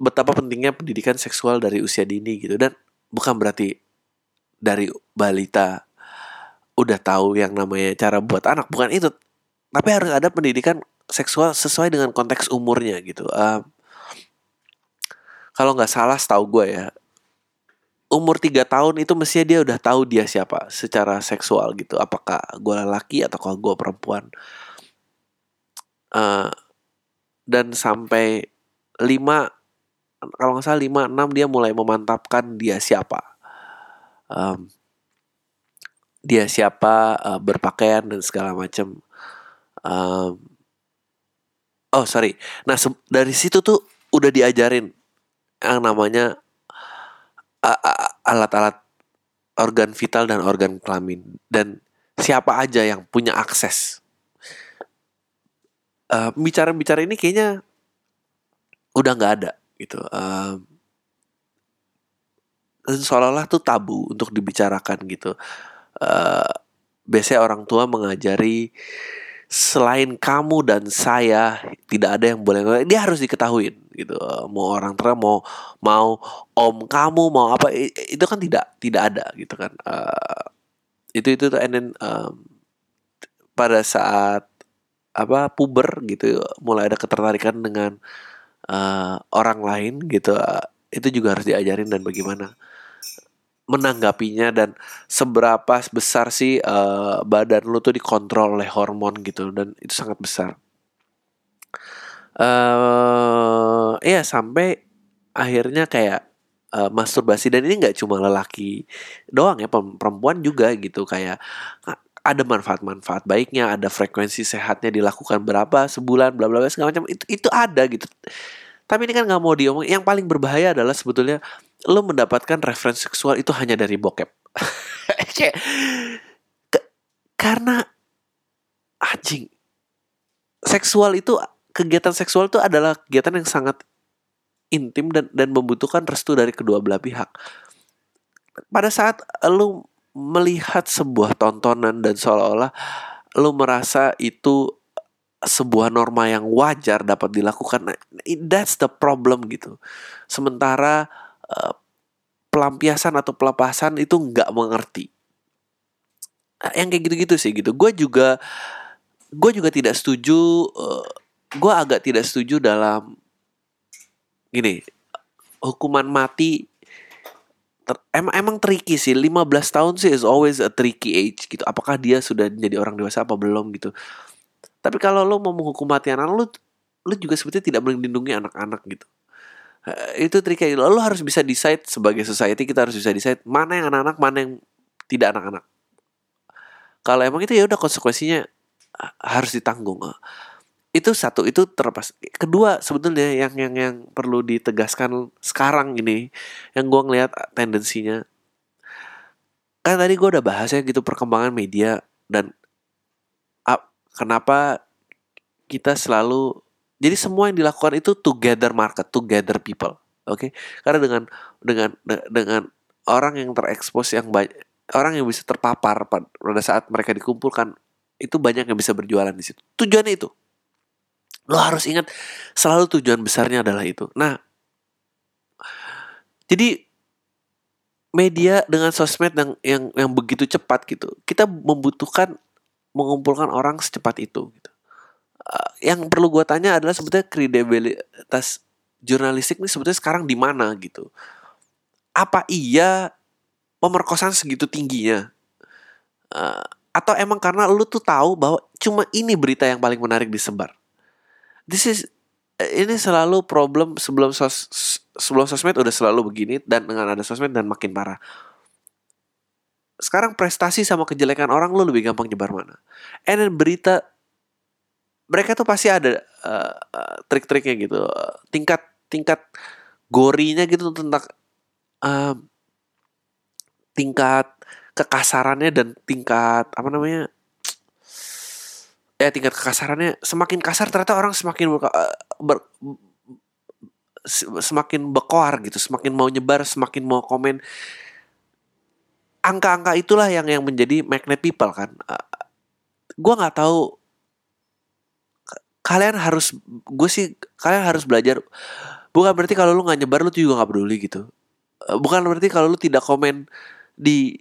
betapa pentingnya pendidikan seksual dari usia dini gitu. Dan bukan berarti dari balita udah tahu yang namanya cara buat anak. Bukan itu. Tapi harus ada pendidikan seksual sesuai dengan konteks umurnya gitu. Uh, kalau nggak salah setahu gue ya umur tiga tahun itu mestinya dia udah tahu dia siapa secara seksual gitu. Apakah gue laki atau kalau gue perempuan. Uh, dan sampai lima kalau nggak salah lima enam dia mulai memantapkan dia siapa. Um, dia siapa uh, berpakaian dan segala macam um, oh sorry. Nah dari situ tuh udah diajarin yang namanya alat-alat organ vital dan organ kelamin. Dan siapa aja yang punya akses. Uh, bicara-bicara ini kayaknya udah nggak ada gitu. Uh, seolah-olah tuh tabu untuk dibicarakan gitu. Uh, biasanya orang tua mengajari selain kamu dan saya tidak ada yang boleh dia harus diketahui gitu. Mau orang tua mau mau om kamu mau apa itu kan tidak tidak ada gitu kan. Uh, itu itu tuh and then um, pada saat apa puber gitu mulai ada ketertarikan dengan uh, orang lain gitu uh, itu juga harus diajarin dan bagaimana menanggapinya dan seberapa besar sih uh, badan lu tuh dikontrol oleh hormon gitu dan itu sangat besar. Uh, ya sampai akhirnya kayak uh, masturbasi dan ini nggak cuma lelaki doang ya perempuan juga gitu kayak ada manfaat-manfaat baiknya, ada frekuensi sehatnya dilakukan berapa sebulan, bla bla bla segala macam itu itu ada gitu. Tapi ini kan nggak mau diomong. Yang paling berbahaya adalah sebetulnya lo mendapatkan referensi seksual itu hanya dari bokep. karena anjing seksual itu kegiatan seksual itu adalah kegiatan yang sangat intim dan dan membutuhkan restu dari kedua belah pihak. Pada saat lo melihat sebuah tontonan dan seolah-olah lo merasa itu sebuah norma yang wajar dapat dilakukan, nah, that's the problem gitu. Sementara Eh, pelampiasan atau pelepasan itu nggak mengerti. Nah, yang kayak gitu-gitu sih gitu. Gue juga gue juga tidak setuju uh, gue agak tidak setuju dalam gini hukuman mati ter, emang emang tricky sih. 15 tahun sih is always a tricky age gitu. Apakah dia sudah menjadi orang dewasa apa belum gitu tapi kalau lo mau menghukum mati anak lo lo juga sebetulnya tidak melindungi anak-anak gitu. Eh, itu triknya lo harus bisa decide sebagai society kita harus bisa decide mana yang anak-anak mana yang tidak anak-anak. Kalau emang itu ya udah konsekuensinya eh, harus ditanggung itu satu itu terlepas. Kedua sebetulnya yang yang yang perlu ditegaskan sekarang ini yang gue ngelihat tendensinya kan tadi gue udah bahas ya gitu perkembangan media dan kenapa kita selalu jadi semua yang dilakukan itu together market, together people. Oke. Okay? Karena dengan dengan dengan orang yang terekspos yang banyak orang yang bisa terpapar pada saat mereka dikumpulkan itu banyak yang bisa berjualan di situ. Tujuannya itu. Lo harus ingat selalu tujuan besarnya adalah itu. Nah, jadi media dengan sosmed yang yang yang begitu cepat gitu, kita membutuhkan mengumpulkan orang secepat itu gitu. Eh, yang perlu gue tanya adalah sebetulnya kredibilitas jurnalistik ini sebetulnya sekarang di mana gitu. Apa iya pemerkosaan segitu tingginya? Uh, atau emang karena lu tuh tahu bahwa cuma ini berita yang paling menarik disebar. This is ini selalu problem sebelum sos sebelum sosmed udah selalu begini dan dengan ada sosmed dan makin parah. Sekarang prestasi sama kejelekan orang lu lebih gampang nyebar mana? And then berita mereka tuh pasti ada uh, uh, trik-triknya gitu. Tingkat tingkat gorinya gitu tentang uh, tingkat kekasarannya dan tingkat apa namanya ya tingkat kekasarannya. Semakin kasar ternyata orang semakin ber, semakin bekoar gitu. Semakin mau nyebar semakin mau komen angka-angka itulah yang yang menjadi magnet people kan. Uh, gue nggak tahu kalian harus gue sih kalian harus belajar bukan berarti kalau lu nggak nyebar lu juga nggak peduli gitu. Eh, bukan berarti kalau lu tidak komen di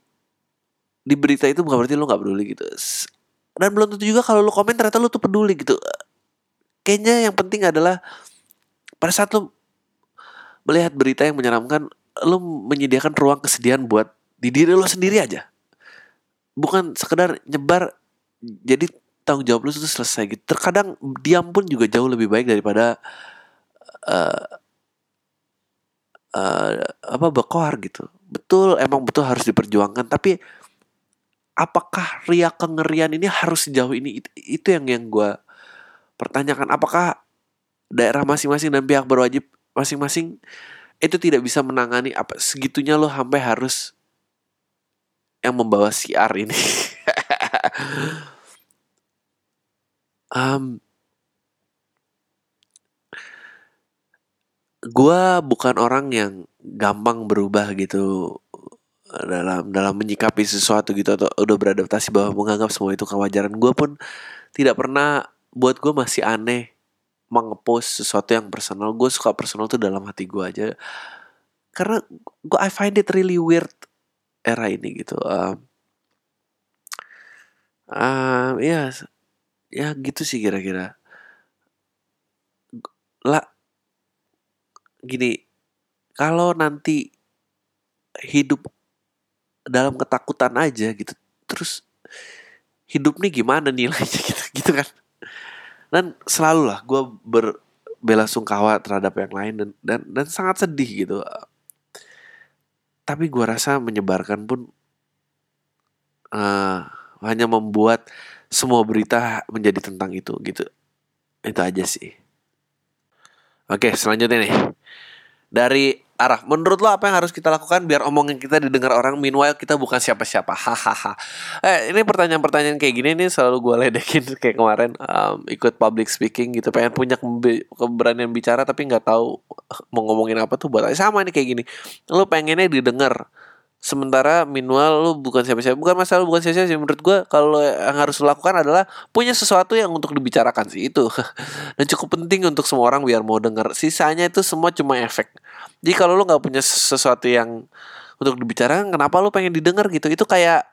di berita itu bukan berarti lu nggak peduli gitu. Dan belum tentu juga kalau lu komen ternyata lu tuh peduli gitu. Kayaknya yang penting adalah pada saat lu melihat berita yang menyeramkan lu menyediakan ruang kesedihan buat di diri lu sendiri aja. Bukan sekedar nyebar jadi tanggung jawab lu itu selesai gitu. Terkadang diam pun juga jauh lebih baik daripada uh, uh, apa bekoar gitu. Betul emang betul harus diperjuangkan tapi apakah ria kengerian ini harus sejauh ini? Itu yang yang gue pertanyakan. Apakah daerah masing-masing dan pihak berwajib masing-masing itu tidak bisa menangani apa segitunya lo sampai harus yang membawa siar ini. um, gua bukan orang yang gampang berubah gitu dalam dalam menyikapi sesuatu gitu atau udah beradaptasi bahwa menganggap semua itu kewajaran. Gue pun tidak pernah buat gue masih aneh mengepost sesuatu yang personal. Gue suka personal tuh dalam hati gue aja. Karena gue I find it really weird era ini gitu um, um, ya ya gitu sih kira-kira. Lah gini kalau nanti hidup dalam ketakutan aja gitu terus hidup nih gimana nilainya gitu gitu kan. Dan selalu lah gue berbela sungkawa terhadap yang lain dan dan dan sangat sedih gitu tapi gue rasa menyebarkan pun uh, hanya membuat semua berita menjadi tentang itu gitu. Itu aja sih. Oke selanjutnya nih. Dari arah. Menurut lo apa yang harus kita lakukan biar omongan kita didengar orang? Meanwhile kita bukan siapa-siapa. Hahaha. eh ini pertanyaan-pertanyaan kayak gini nih selalu gue ledekin kayak kemarin um, ikut public speaking gitu. Pengen punya keberanian bicara tapi nggak tahu mau ngomongin apa tuh buat sama nih kayak gini. Lo pengennya didengar. Sementara minimal lu bukan siapa-siapa. Bukan masalah bukan siapa-siapa sih. Menurut gue kalau yang harus dilakukan adalah punya sesuatu yang untuk dibicarakan sih. Itu. Dan cukup penting untuk semua orang biar mau dengar sisanya itu semua cuma efek jadi kalau lu nggak punya sesuatu yang untuk dibicarakan kenapa lu pengen didengar gitu? Itu kayak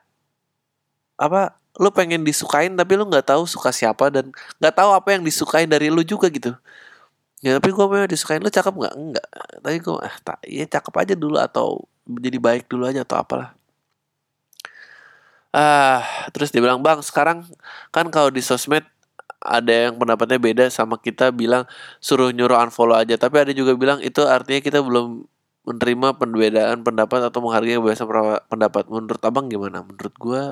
apa lu pengen disukain tapi lu nggak tahu suka siapa dan nggak tahu apa yang disukai dari lu juga gitu. Ya tapi gue mau disukain lu cakep nggak? Enggak tapi gue ah tak ya cakep aja dulu atau jadi baik dulu aja atau apalah. Ah terus dia bilang bang sekarang kan kalau di sosmed ada yang pendapatnya beda sama kita bilang suruh nyuruh unfollow aja. Tapi ada juga bilang itu artinya kita belum menerima perbedaan pendapat atau menghargai kebebasan pendapat. Menurut abang gimana? Menurut gua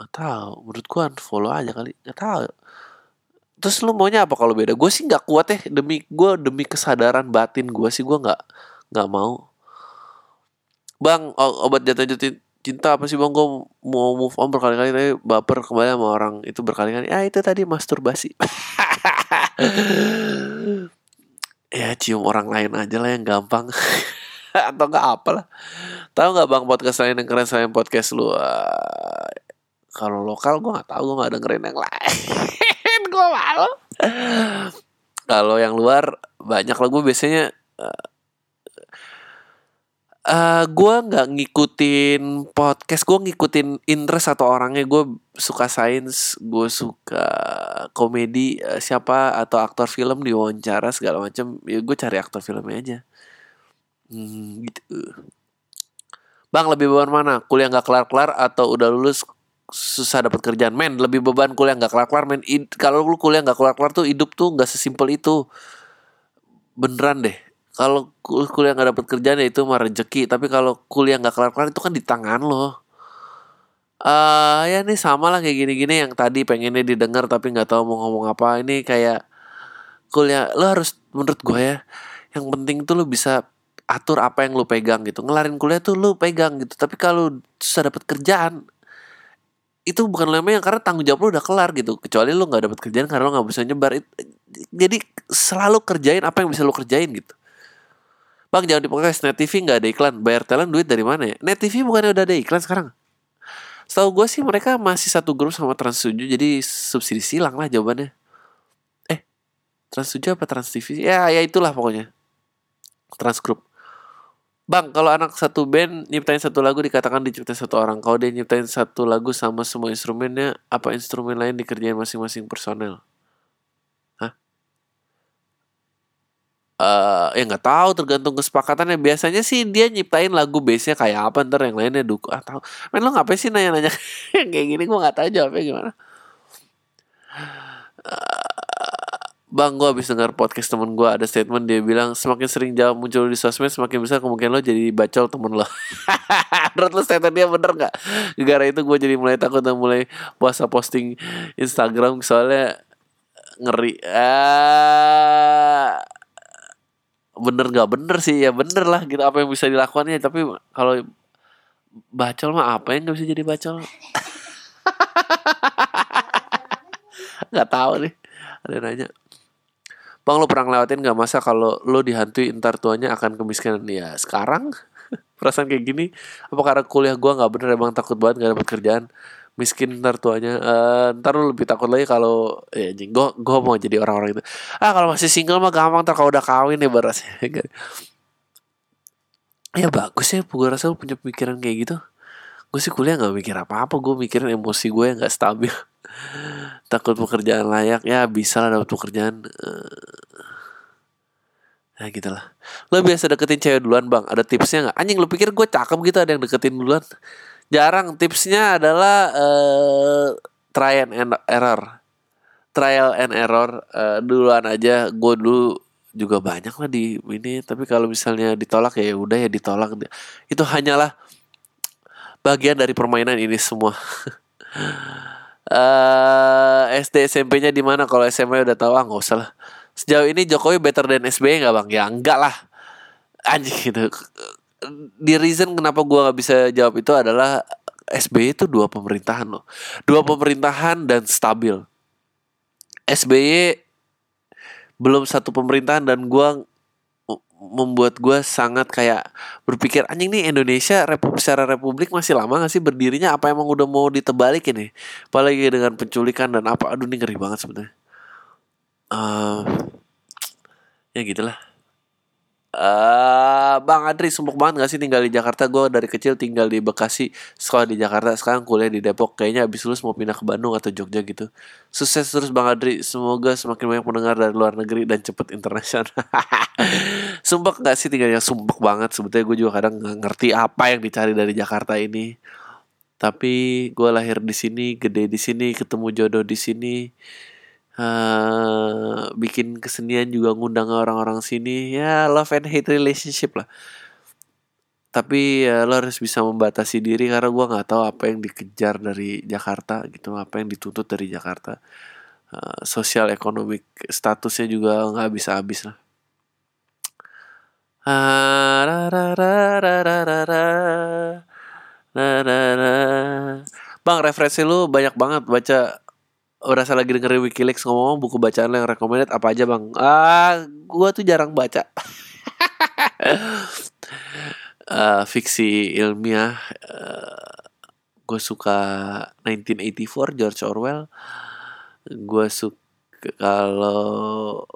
nggak tahu. Menurut gua unfollow aja kali. Nggak tahu. Terus lu maunya apa kalau beda? Gue sih nggak kuat ya. Demi gue demi kesadaran batin gue sih gue nggak nggak mau. Bang obat jatuh jatuh cinta apa sih bang? Gue mau move on berkali-kali tapi baper kembali sama orang itu berkali-kali. Ya itu tadi masturbasi. Ya cium orang lain aja lah yang gampang. Atau enggak apa lah. Tahu nggak bang podcast lain yang keren selain podcast lu? Uh, kalau lokal gue nggak tahu gue nggak dengerin yang lain. Gue malu. Kalau yang luar banyak lah. Gue biasanya uh, uh, eh, gue nggak ngikutin podcast gue ngikutin interest atau orangnya. Gue suka sains gue suka komedi uh, siapa atau aktor film diwawancara segala macam ya gue cari aktor filmnya aja. Hmm, gitu. Bang lebih beban mana? Kuliah nggak kelar kelar atau udah lulus susah dapat kerjaan? Men lebih beban kuliah nggak kelar kelar men kalau lu kuliah nggak kelar kelar tuh hidup tuh nggak sesimpel itu. Beneran deh kalau kuliah nggak dapat kerjaan ya itu mah rezeki tapi kalau kuliah nggak kelar kelar itu kan di tangan lo. Uh, ya ini sama lah kayak gini-gini yang tadi pengennya didengar tapi nggak tahu mau ngomong apa. Ini kayak kuliah lo harus menurut gue ya yang penting tuh lo bisa atur apa yang lo pegang gitu. Ngelarin kuliah tuh lo pegang gitu. Tapi kalau susah dapat kerjaan itu bukan lemah yang karena tanggung jawab lo udah kelar gitu. Kecuali lo nggak dapat kerjaan karena lo nggak bisa nyebar. Jadi selalu kerjain apa yang bisa lo kerjain gitu Bang jangan di podcast Net TV nggak ada iklan. Bayar talent duit dari mana ya? Net TV bukannya udah ada iklan sekarang? Setahu gue sih mereka masih satu grup sama Trans 7 jadi subsidi silang lah jawabannya. Eh, Trans 7 apa Trans TV? Ya, ya itulah pokoknya. Trans Group. Bang, kalau anak satu band nyiptain satu lagu dikatakan diciptain satu orang. Kalau dia nyiptain satu lagu sama semua instrumennya, apa instrumen lain dikerjain masing-masing personel? Uh, ya nggak tahu tergantung kesepakatannya. Biasanya sih dia nyiptain lagu base nya kayak apa ntar yang lainnya dukung ah tahu. Men lo ngapain sih nanya-nanya kayak gini? Gue nggak tahu jawabnya gimana. Uh, Bang gue habis dengar podcast temen gue ada statement dia bilang semakin sering jawab muncul di sosmed semakin besar kemungkinan lo jadi bacol temen lo. Menurut lo statement dia bener nggak? Gara itu gue jadi mulai takut dan mulai puasa posting Instagram soalnya ngeri. Ah bener nggak bener sih ya bener lah gitu apa yang bisa dilakukannya tapi kalau bacol mah apa yang nggak bisa jadi bacol? Nggak tahu nih ada yang nanya. Bang lo pernah ngelewatin nggak masa kalau lo dihantui ntar tuanya akan kemiskinan? Ya sekarang. Perasaan kayak gini apa karena kuliah gua nggak bener emang takut banget gak dapet kerjaan miskin ntar tuanya. Uh, ntar lu lebih takut lagi kalau ya anjing gue gue mau jadi orang-orang itu. Ah kalau masih single mah gampang ntar kalau udah kawin ya beras. Ya bagus ya gue rasa lu punya pemikiran kayak gitu. Gue sih kuliah nggak mikir apa-apa gue mikirin emosi gue yang nggak stabil. Takut pekerjaan layak ya bisa lah dapat pekerjaan uh, Nah gitu lah. Lo biasa deketin cewek duluan bang? Ada tipsnya gak? Anjing lo pikir gue cakep gitu ada yang deketin duluan jarang. Tipsnya adalah uh, try and error. Trial and error uh, duluan aja. Gue dulu juga banyak lah di ini. Tapi kalau misalnya ditolak ya udah ya ditolak. Itu hanyalah bagian dari permainan ini semua. Uh, eh, SD SMP-nya di mana? Kalau SMA udah tahu ah nggak usah lah. Sejauh ini Jokowi better than SBY nggak bang? Ya enggak lah. Anjing gitu di reason kenapa gue nggak bisa jawab itu adalah SBY itu dua pemerintahan loh. Dua pemerintahan dan stabil. SBY belum satu pemerintahan dan gue membuat gue sangat kayak berpikir anjing nih Indonesia republik secara republik masih lama gak sih berdirinya? Apa emang udah mau ditebalik ini? Apalagi dengan penculikan dan apa aduh ini ngeri banget sebenarnya. Uh, ya gitulah Uh, Bang Adri sumpuk banget gak sih tinggal di Jakarta? Gue dari kecil tinggal di Bekasi Sekolah di Jakarta Sekarang kuliah di Depok. Kayaknya abis lulus mau pindah ke Bandung atau Jogja gitu. Sukses terus Bang Adri. Semoga semakin banyak pendengar dari luar negeri Dan cepet internasional. Sumpah gak sih tinggalnya? Sumpuk banget. Sebetulnya gue juga kadang gak ngerti apa yang dicari dari Jakarta ini. Tapi gue lahir di sini Gede di sini Ketemu jodoh di sini uh, bikin kesenian juga ngundang orang-orang sini. Ya love and hate relationship lah. Tapi ya lo harus bisa membatasi diri karena gue nggak tahu apa yang dikejar dari Jakarta gitu apa yang dituntut dari Jakarta. Uh, sosial ekonomik statusnya juga nggak bisa habis lah. Bang referensi lu banyak banget baca berasa lagi dengerin Wikileaks ngomong buku bacaan yang recommended apa aja bang? Ah, gua tuh jarang baca. uh, fiksi ilmiah. Uh, gue suka 1984 George Orwell. Gue suka kalau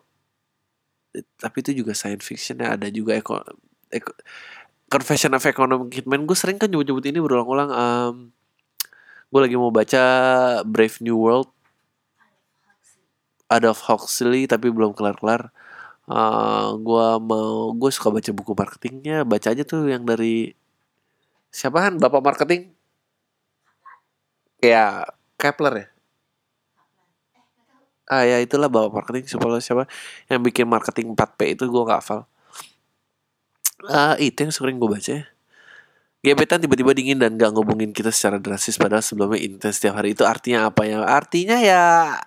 tapi itu juga science fiction ya ada juga eko, eko Confession of Economic Hitman gue sering kan nyebut-nyebut ini berulang-ulang um, gue lagi mau baca Brave New World Adolf Huxley tapi belum kelar-kelar. Uh, gua mau gue suka baca buku marketingnya. Baca aja tuh yang dari siapa kan bapak marketing? Ya Kepler ya? Ah ya itulah bapak marketing. Siapa siapa? Yang bikin marketing 4P itu gue gak hafal. Uh, itu yang sering gue baca ya. Gebetan tiba-tiba dingin dan gak ngobongin kita secara drastis padahal sebelumnya intens setiap hari. Itu artinya apa ya? Artinya ya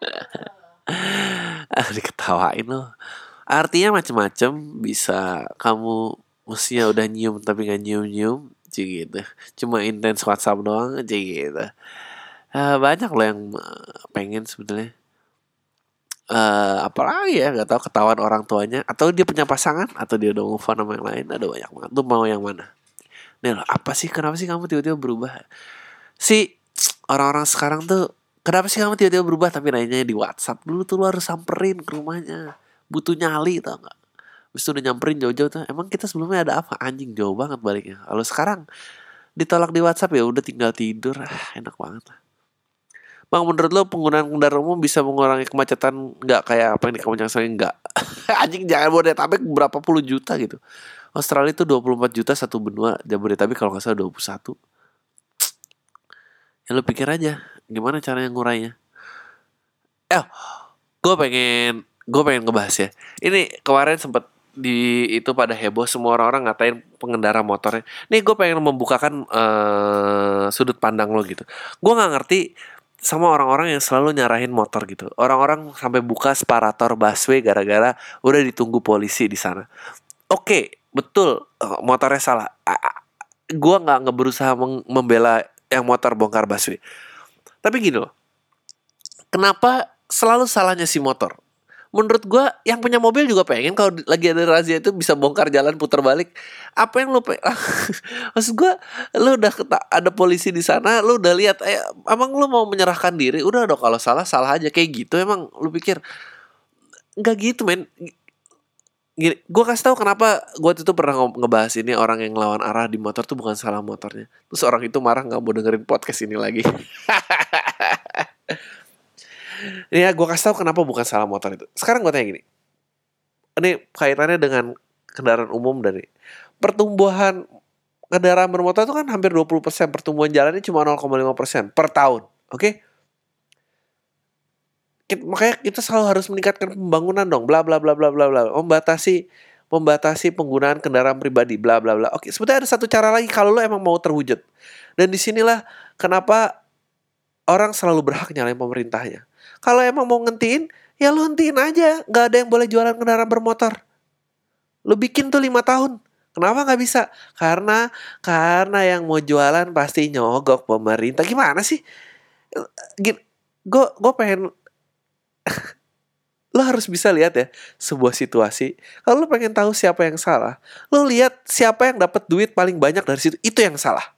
ah, diketawain loh. Artinya macem-macem bisa kamu mestinya udah nyium tapi nggak nyium nyium gitu. Cuma intens WhatsApp doang cik gitu. Uh, banyak loh yang eh, pengen sebenarnya. Uh, apalagi ya nggak tahu ketahuan orang tuanya. Atau dia punya pasangan atau dia udah move on sama yang lain ada banyak banget. Tuh mau yang mana? Nih loh apa sih kenapa sih kamu tiba-tiba berubah? Si orang-orang sekarang tuh Kenapa sih kamu tiba-tiba berubah tapi nanya di WhatsApp dulu tuh lu harus samperin ke rumahnya. Butuh nyali tau gak? Bisa udah nyamperin jauh-jauh tuh. Emang kita sebelumnya ada apa? Anjing jauh banget baliknya. Kalau sekarang ditolak di WhatsApp ya udah tinggal tidur. Ah, enak banget lah. Bang menurut lo penggunaan kendaraan umum bisa mengurangi kemacetan nggak kayak apa yang di kepanjang saya nggak? Anjing jangan Jabodetabek berapa puluh juta gitu. Australia itu 24 juta satu benua, Jabodetabek kalau nggak salah 21. Ya lo pikir aja, gimana caranya ngurainya eh gue pengen gue pengen ngebahas ya ini kemarin sempet di itu pada heboh semua orang-orang ngatain pengendara motornya. Nih gue pengen membukakan uh, sudut pandang lo gitu. Gue nggak ngerti sama orang-orang yang selalu nyarahin motor gitu. Orang-orang sampai buka separator busway gara-gara udah ditunggu polisi di sana. Oke, betul eh, motornya salah. Gua nggak nggak berusaha membela yang motor bongkar busway. Tapi gini loh, kenapa selalu salahnya si motor? menurut gue yang punya mobil juga pengen kalau lagi ada razia itu bisa bongkar jalan putar balik. Apa yang lo pe maksud gue lo udah ada polisi di sana lo udah lihat eh, emang lo mau menyerahkan diri? Udah dong kalau salah salah aja. Kayak gitu emang lo pikir. Nggak gitu men gini gue kasih tahu kenapa gue tuh pernah ngebahas ini orang yang lawan arah di motor tuh bukan salah motornya. Terus orang itu marah nggak mau dengerin podcast ini lagi. Ya gue kasih tau kenapa bukan salah motor itu. Sekarang gue tanya gini. Ini kaitannya dengan kendaraan umum dari pertumbuhan kendaraan bermotor itu kan hampir 20% pertumbuhan jalannya cuma 0,5% per tahun oke? okay? Makanya kita selalu harus meningkatkan pembangunan dong bla bla bla bla bla bla membatasi membatasi penggunaan kendaraan pribadi bla bla bla oke sebetulnya ada satu cara lagi kalau lo emang mau terwujud dan di sinilah kenapa orang selalu berhak nyalain pemerintahnya kalau emang mau ngentiin, ya lu hentiin aja. Gak ada yang boleh jualan kendaraan bermotor. Lu bikin tuh lima tahun. Kenapa nggak bisa? Karena karena yang mau jualan pasti nyogok pemerintah. Gimana sih? Gue gue pengen lo harus bisa lihat ya sebuah situasi. Kalau lo pengen tahu siapa yang salah, lo lihat siapa yang dapat duit paling banyak dari situ. Itu yang salah.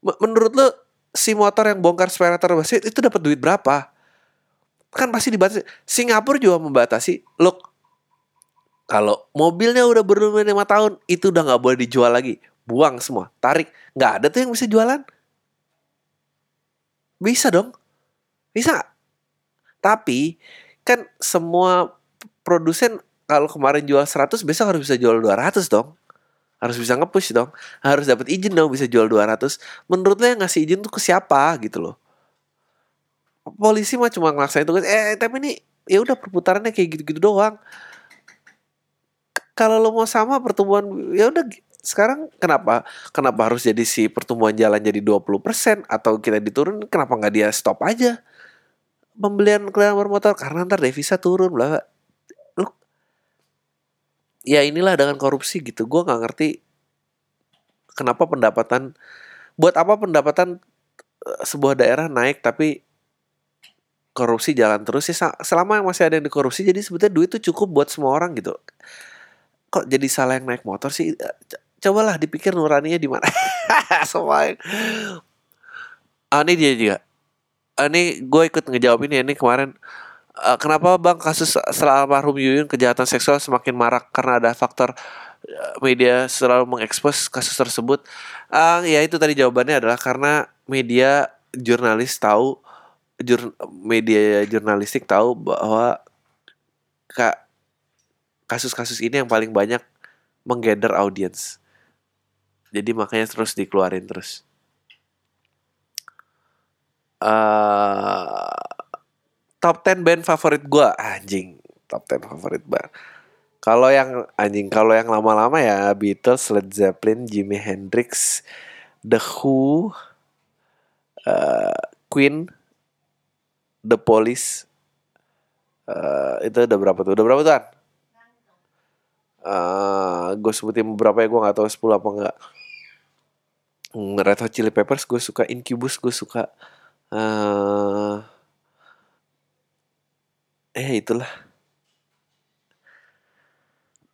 Menurut lo si motor yang bongkar separator itu dapat duit berapa? kan pasti dibatasi. Singapura juga membatasi. Look, kalau mobilnya udah berumur lima tahun, itu udah nggak boleh dijual lagi. Buang semua, tarik. Nggak ada tuh yang bisa jualan. Bisa dong. Bisa. Tapi kan semua produsen kalau kemarin jual 100 besok harus bisa jual 200 dong. Harus bisa nge-push dong. Harus dapat izin dong bisa jual 200. Menurut lo yang ngasih izin tuh ke siapa gitu loh polisi mah cuma ngelaksain tugas eh tapi ini ya udah perputarannya kayak gitu-gitu doang kalau lo mau sama pertumbuhan ya udah sekarang kenapa kenapa harus jadi si pertumbuhan jalan jadi 20% atau kita diturun kenapa nggak dia stop aja pembelian kendaraan bermotor karena ntar devisa turun lah lo ya inilah dengan korupsi gitu. Gue nggak ngerti kenapa pendapatan buat apa pendapatan eh, sebuah daerah naik tapi korupsi jalan terus sih. Selama yang masih ada yang dikorupsi jadi sebetulnya duit tuh cukup buat semua orang gitu. Kok jadi salah yang naik motor sih? Eh, cobalah dipikir nuraninya di mana. Semua ah, ini dia juga ini gue ikut ngejawab ini ini kemarin uh, kenapa bang kasus setelah almarhum Yuyun kejahatan seksual semakin marak karena ada faktor uh, media selalu mengekspos kasus tersebut uh, ya itu tadi jawabannya adalah karena media jurnalis tahu jur media jurnalistik tahu bahwa kak kasus-kasus ini yang paling banyak menggather audience. Jadi makanya terus dikeluarin terus. Uh, top 10 band favorit gue anjing top 10 favorit band kalau yang anjing kalau yang lama-lama ya Beatles Led Zeppelin Jimi Hendrix The Who uh, Queen The Police uh, itu udah berapa tuh? Udah berapa tuh? Uh, gue sebutin beberapa ya gue nggak tahu 10 apa enggak. Hmm, Red Hot Chili Peppers gue suka Incubus gue suka uh, eh itulah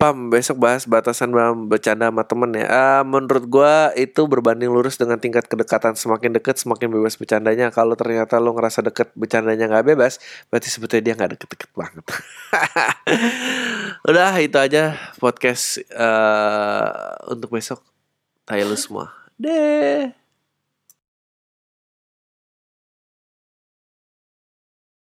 Pam besok bahas batasan bercanda sama temen ya. Uh, menurut gua itu berbanding lurus dengan tingkat kedekatan semakin deket semakin bebas bercandanya. Kalau ternyata lo ngerasa deket bercandanya nggak bebas, berarti sebetulnya dia nggak deket-deket banget. Udah itu aja podcast uh, untuk besok. Tayo semua. Deh.